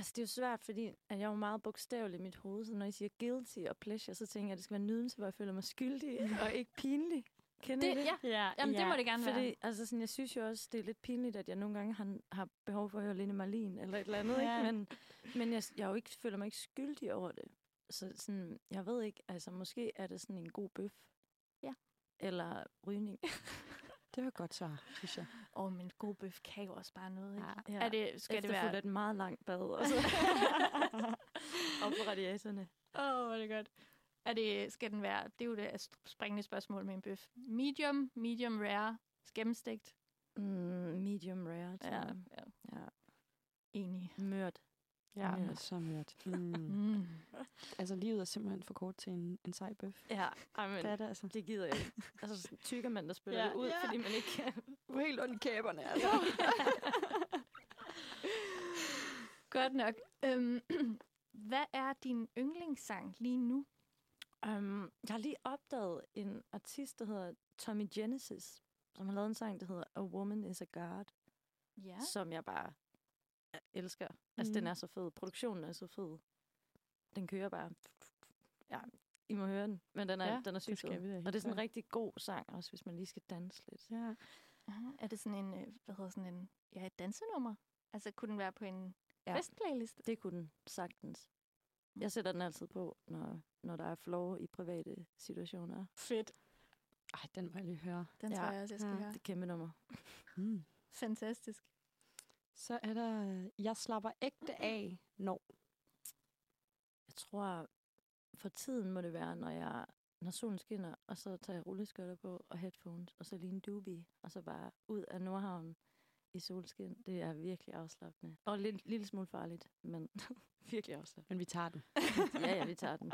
Altså, det er jo svært, fordi at jeg er jo meget bogstavelig i mit hoved, så når I siger guilty og pleasure, så tænker jeg, at det skal være nydelse, hvor jeg føler mig skyldig og ikke pinlig. Kender I Det- det? ja. Jamen, det må det gerne fordi, være. Altså, sådan, jeg synes jo også, det er lidt pinligt, at jeg nogle gange har, har behov for at høre Lene Marlin eller et eller andet, Ja. ikke? Men, men jeg, jeg jo ikke, føler mig ikke skyldig over det. Så sådan, jeg ved ikke, altså måske er det sådan en god bøf. Ja. Eller rygning. Det var godt svar, synes jeg. Åh, oh, men god bøf kan jo også bare noget, ikke? Ja. Er det, skal det være... et meget langt bad. Og så op på radiatorerne. Åh, oh, hvor er det godt. Er det, skal den være, det er jo det springende spørgsmål med en bøf. Medium, medium rare, gennemstegt. Mm, medium rare, tror Ja, ja. ja. Enig. Mørt. Ja, Mørt. så mørt. Mm. Mm. Altså, livet er simpelthen for kort til en, en sej bøf. Ja, ej, men Det er det altså. det gider jeg ikke. Altså, tykker man, der spiller Ja, det ud, ja. fordi man ikke kan. Du er helt ondt i kæberne, altså. Godt nok. Øhm, hvad er din yndlingssang lige nu? Um, jeg har lige opdaget en artist, der hedder Tommy Genesis, som har lavet en sang, der hedder A Woman is a God, Ja. som jeg bare øh, elsker. Altså, den Mhm. er så fed. Produktionen er så fed. Den kører bare. Ja, I må høre den. Men den er, Ja, den er sygt fed. Og det er sådan en rigtig god sang også, hvis man lige skal danse lidt. Ja. Aha. Er det sådan en, øh, hvad hedder sådan en, ja, et dansenummer? Altså, kunne den være på en Ja. ja. festplaylist? Det kunne den sagtens. Jeg sætter den altid på, når, når der er flow i private situationer. Fedt. Ej, den må jeg lige høre. Den Ja. tror jeg også, jeg skal Ja. høre. Det er kæmpe nummer. Mm. Fantastisk. Så er der, øh, jeg slapper ægte af, når. Jeg tror, for tiden må det være, når jeg når solen skinner, og så tager jeg rulleskøjter på og headphones, og så lige en doobie, og så bare ud af Nordhavn i solskin. Det er virkelig afslappende. Og en lille, lille smule farligt, men virkelig afslappende. Men vi tager den. Ja, ja, vi tager den.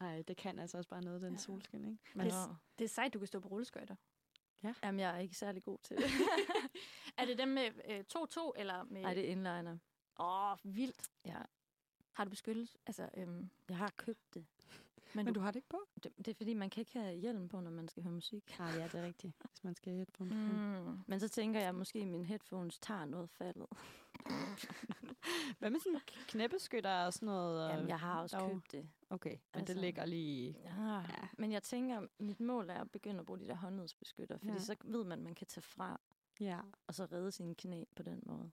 Ej, det kan altså også bare noget, den solskin, ikke? Men, Det, det er sejt, du kan stå på rulleskøjter. Jamen, jeg er ikke særlig god til det. er det dem med øh, 2-2, eller med... Nej, det er inliner. Åh, vildt. Ja, Har du beskyttelse? Altså, øhm, jeg har købt det. men, Men du... du har det ikke på? det. Det er fordi, man kan ikke have hjelm på, når man skal høre musik. Nej, ja, det er rigtigt. Hvis man skal hætte på mm. Men så tænker jeg, at måske mine headphones tager noget faldet. Hvad med sådan knæppeskytter og sådan noget? Jamen, øh, jeg har også jo- købt det. Okay, men Altså- det ligger lige... Ja, Ja. men jeg tænker, mit mål er at begynde at bruge de der håndledsbeskytter, fordi Ja. så ved man, at man kan tage fra, Ja. og så redde sine knæ på den måde.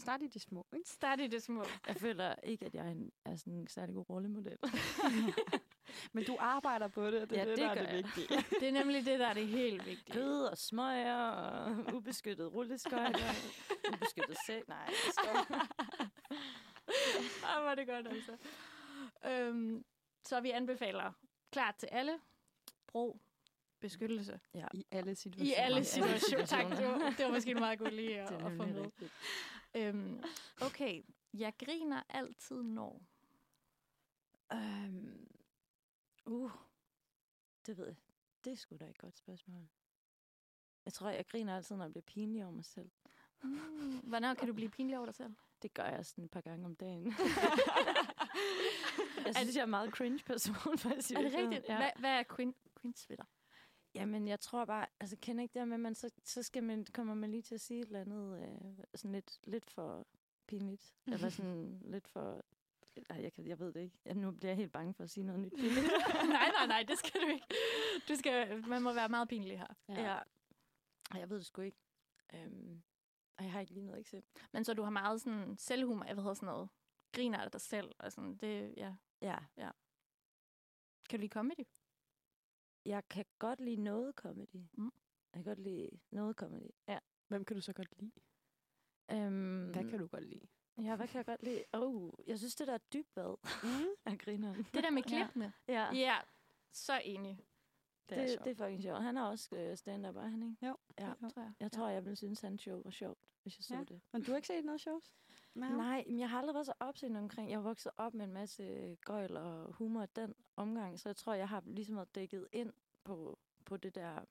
Start i de små, ikke? Start i det små. Jeg føler ikke, at jeg er, en, er sådan en særlig god rollemodel. Men du arbejder på det, og det er Ja, det, det der er gør det jeg. vigtige. Det er nemlig det, der er det helt vigtige. Kød og smøger og ubeskyttet rulleskøjter. ubeskyttet sæk. Nej, hvor er det godt, altså. Øhm, så vi anbefaler klart til alle. Brug beskyttelse. ja. I alle situationer. I alle situationer. tak, det var, det var måske en meget god lige at, Det at få med. Øhm, okay, jeg griner altid når. Øhm, uh, det ved jeg. Det er sgu da et godt spørgsmål. Jeg tror, jeg griner altid, når jeg bliver pinlig over mig selv. Mm, hvornår kan du blive pinlig over dig selv? Det gør jeg sådan et par gange om dagen. jeg synes, jeg er en meget cringe person, for at sige Er det rigtigt? Ja. Hvad, hvad er queen, queens ved dig? Jamen, jeg tror bare, altså kender ikke det med, man, så, så skal man, kommer man lige til at sige et eller andet øh, sådan lidt, lidt for pinligt. eller sådan lidt for... Ej, jeg, kan, jeg ved det ikke. Jeg, nu bliver jeg helt bange for at sige noget nyt. pinligt. nej, nej, nej, det skal du ikke. Du skal, man må være meget pinlig her. ja. ja. Jeg ved det sgu ikke. Øhm, og jeg har ikke lige noget eksempel. Men så du har meget sådan selvhumor, jeg ved sådan noget. Griner af dig selv, og sådan, det, ja. Ja, Kan du lide comedy? Jeg kan godt lide noget comedy. Mm. Jeg kan godt lide noget comedy. Ja. Hvem kan du så godt lide? Øhm, Hvad kan du godt lide? Ja, hvad kan jeg godt lide? Oh, jeg synes, det der er dybvad af grineren. Det der med klippene. Ja, Ja, så enig. Det er det, sjovt. det er fucking sjovt. Han er også øh, stand-up, er han ikke? Jo, Ja. tror jeg. Jeg tror, jeg ville synes, hans show var sjovt, hvis jeg så Ja. det. Men du har ikke set noget shows? Ham? Nej, men jeg har aldrig været så opsindende omkring. Jeg har vokset op med en masse gøjl og humor den omgang, så jeg tror, jeg har ligesom været dækket ind på, på det der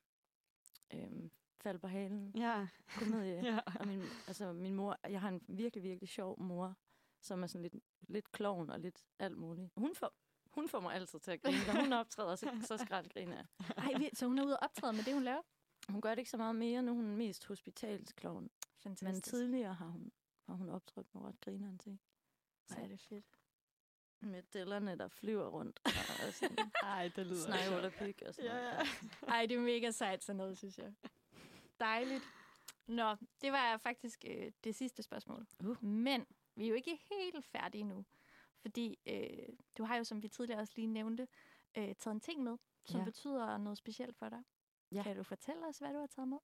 øhm, fald på halen Ja. komedie. ja. Og min, altså min mor, jeg har en virkelig, virkelig sjov mor, som er sådan lidt, lidt klovn og lidt alt muligt. Hun får, hun får mig altid til at grine. Når hun optræder, så, så skræt griner jeg. Ej, så hun er ude og optræde med det, hun laver? Hun gør det ikke så meget mere, nu er hun mest hospitalsklovn. Fantastisk. Men tidligere har hun Og hun optrådte med ret grineren ting. Så er det fedt. Med dillerne, der flyver rundt. Og sådan, Ej, det lyder sjovt. eller pik og sådan Ja, ja. Ej, det er mega sejt sådan noget, synes jeg. Dejligt. Nå, det var faktisk øh, det sidste spørgsmål. Uh. Men vi er jo ikke helt færdige nu. Fordi øh, du har jo, som vi tidligere også lige nævnte, øh, taget en ting med, som Ja. betyder noget specielt for dig. Ja. Kan du fortælle os, hvad du har taget med?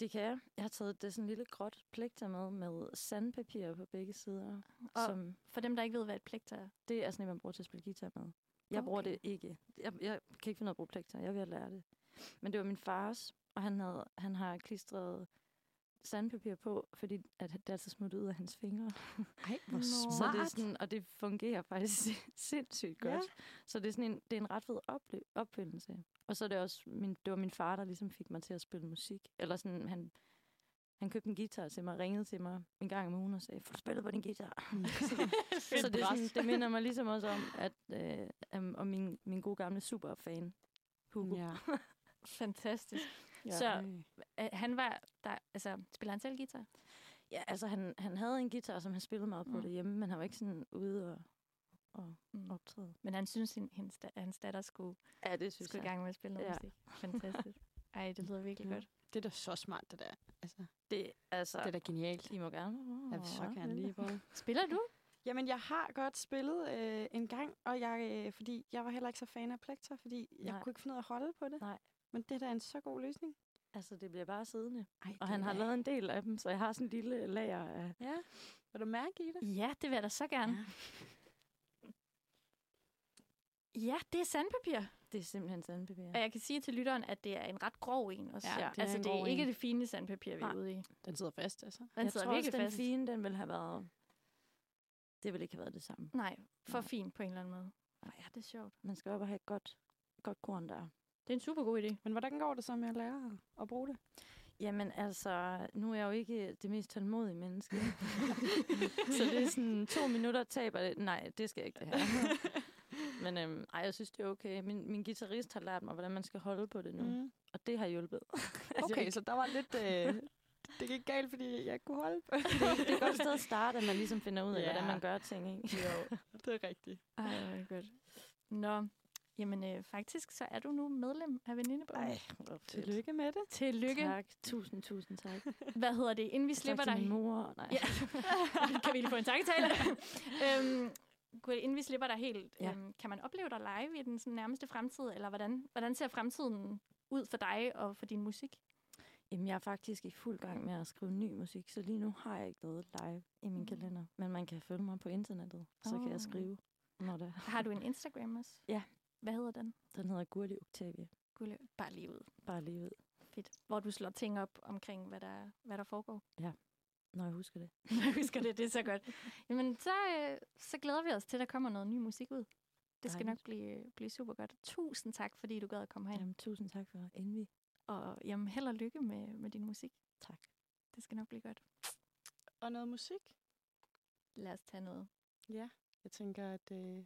Det kan jeg. Jeg har taget det sådan en lille gråt plekter med, med sandpapir på begge sider. Og som, for dem, der ikke ved, hvad et plekter er. det er sådan en, man bruger til at spille guitar med. Jeg bruger Okay. det ikke. Jeg, jeg kan ikke finde ud af at bruge plekter. Jeg vil lære det. Men det var min fars, og han, havde, han har klistret sandpapir på, fordi at det altid smuttede ud af hans fingre. Ej, hvor Nå. Så det er smart. sådan, og det fungerer faktisk sindssygt godt. Ja. Så det er sådan en, det er en ret fed ople- opfindelse. Og så er det også, min, det var min far, der ligesom fik mig til at spille musik. Eller sådan, han, han købte en guitar til mig, ringede til mig en gang om ugen og sagde, får du spillet på din guitar? så det, er sådan, det minder mig ligesom også om, at øh, om min, min gode gamle superfan, Hugo. Ja. Fantastisk. Ja. Så øh, han var, der, altså, spiller han selv guitar? Ja, altså han, han havde en guitar, som han spillede meget på Mm. mm. derhjemme, men han var ikke sådan ude og, og Mm. optræde. Men han synes, at hendes, da- hans datter skulle, Ja, det synes skulle i jeg. gang med at spille noget Ja. musik. Fantastisk. Ej, det lyder virkelig Ja. godt. Det er da så smart, det der. Altså, Det, altså, det er da genialt. I må gerne. Jeg vil så gerne lige prøve. Spiller du? Jamen, jeg har godt spillet øh, en gang, og jeg, øh, fordi jeg var heller ikke så fan af plekter, fordi jeg Nej. kunne ikke finde ud af at holde på det. Nej. Men det er da en så god løsning. Altså, det bliver bare siddende. Ej, Og han har lavet en del af dem, så jeg har sådan en lille lager af... Ja, vil du mærke i det? Ja, det vil jeg da så gerne. Ja, ja det er sandpapir. Det er simpelthen sandpapir. Og jeg kan sige til lytteren, at det er en ret grov en også. Ja, det er altså, en det er ikke en. det fine sandpapir, vi er Nej. ude i. Den sidder fast, altså. Den jeg sidder tror også, virkelig den fast. fine, den ville have været... Det ville ikke have været det samme. Nej, for Nej. fin på en eller anden måde. Ej, ja, det er sjovt. Man skal op og have et godt, godt korn der. Det er en super god idé. Men hvordan går det så med at lære at- at bruge det? Jamen altså, nu er jeg jo ikke det mest tålmodige menneske. så det er sådan to minutter taber det. Nej, det skal jeg ikke det her. Men øhm, ej, jeg synes, det er okay. Min, min guitarist har lært mig, hvordan man skal holde på det nu. Mm. Og det har hjulpet. Okay, så der var lidt... Øh, det gik galt, fordi jeg ikke kunne holde på det. det, er- det et godt sted at starte, at man ligesom finder ud af, Ja. hvordan man gør ting. Ikke? Jo, det er rigtigt. Ej, hvor er det godt. Nå, jamen øh, faktisk så er du nu medlem af Venindebogen. Ej. Tillykke med det. Tillykke. Tak. Tusind, tusind tak. Hvad hedder det, inden vi Tak slipper til dig? min mor. Nej. Ja. kan vi lige få en takketale? øhm, inden vi slipper dig helt, Ja. øhm, kan man opleve dig live i den sådan, nærmeste fremtid, eller hvordan, hvordan ser fremtiden ud for dig og for din musik? Jamen, jeg er faktisk i fuld gang med at skrive ny musik, så lige nu har jeg ikke noget live i min kalender. Men man kan følge mig på internettet, så kan Åh. jeg skrive, når det er. Har du en Instagram også? Ja. Hvad hedder den? Den hedder Gurli Octavia. Guld, bare lige ud. Bare lige ud, Fedt. Hvor du slår ting op omkring, hvad der, hvad der foregår. når jeg husker det. Jeg husker det, det er så godt. Jamen, så, øh, så glæder vi os til, at der kommer noget ny musik ud. Det skal nok Dejligt. blive, blive super godt. Tusind tak, fordi du gad at komme herind. Jamen, tusind tak for envy. Og jamen, held og lykke med, med din musik. Tak. Det skal nok blive godt. Og noget musik? Lad os tage noget. Ja, jeg tænker, at øh,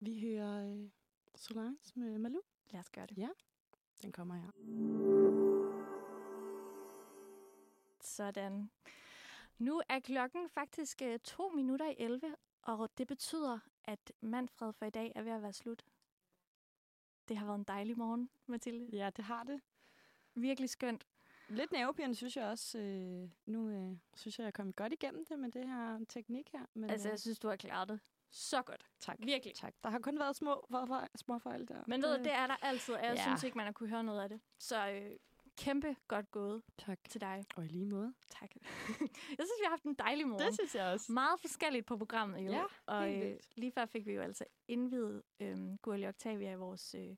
vi hører øh, Solange med Malou. Lad os gøre det. Ja, den kommer her. Sådan. Nu er klokken faktisk øh, to minutter i 11, og det betyder, at Manfred for i dag er ved at være slut. Det har været en dejlig morgen, Mathilde. Ja, det har det. Virkelig skønt. Lidt nervepirrende, synes jeg også. Øh, nu øh, synes jeg, jeg er kommet godt igennem det med det her teknik her. Men, Altså, øh, jeg synes, du har klaret det så godt. tak. Virkelig. tak. Der har kun været små, små, fejl der. Men ved det er der altid, og jeg Ja. synes ikke, man har kunne høre noget af det. Så øh, kæmpe godt gået Tak. til dig. Og i lige måde. Tak. jeg synes, vi har haft en dejlig morgen. Det synes jeg også. Meget forskelligt på programmet jo. Ja, og øh, lige før fik vi jo altså indvidet øh, Gurli Octavia i vores, øh,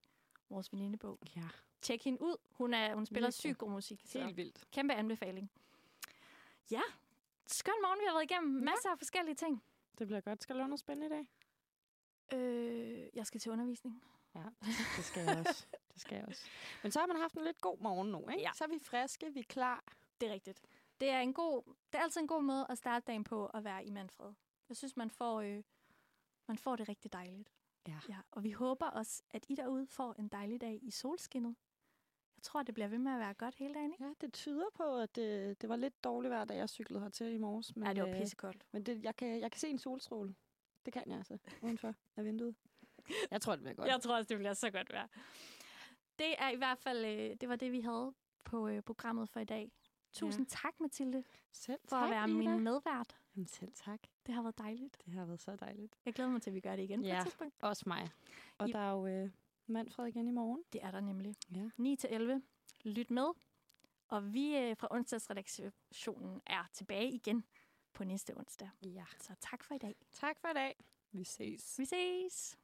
vores venindebog. Ja, Tjek hende ud. Hun, er, hun spiller sygt god musik. Så helt vildt. kæmpe anbefaling. Ja, skøn morgen, vi har været igennem. Masser af forskellige ting. Det bliver godt. Skal du lave noget spændende i dag? Øh, jeg skal til undervisning. Ja, det skal jeg også. Det skal jeg også. Men så har man haft en lidt god morgen nu, ikke? Ja. Så er vi friske, vi er klar. Det er rigtigt. Det er, en god, det er altid en god måde at starte dagen på at være i Manfred. Jeg synes, man får, øh, man får det rigtig dejligt. Ja. ja. Og vi håber også, at I derude får en dejlig dag i solskinnet. Tror, det bliver ved med at være godt hele dagen, ikke? Ja, det tyder på, at det, det var lidt dårligt vejr, da jeg cyklede hertil i morges. Men, Ja, det var øh, pissekoldt. Men det, jeg, kan, jeg kan se en solstråle. Det kan jeg altså, udenfor af vinduet. Jeg tror, det bliver godt. Jeg tror også, det bliver så godt vejr. Det er i hvert fald, øh, det var det, vi havde på øh, programmet for i dag. Tusind ja. tak, Mathilde, Selv for at tak, være Lida. min medvært. Jamen, selv tak. Det har været dejligt. Det har været så dejligt. Jeg glæder mig til, at vi gør det igen på Ja. et tidspunkt. Også mig. Og I- der er jo øh, Manfred igen i morgen. Det er der nemlig. Ja. 9 til 11. Lyt med. Og vi øh, fra onsdagsredaktionen er tilbage igen på næste onsdag. Ja. Så tak for i dag. Tak for i dag. Vi ses. Vi ses.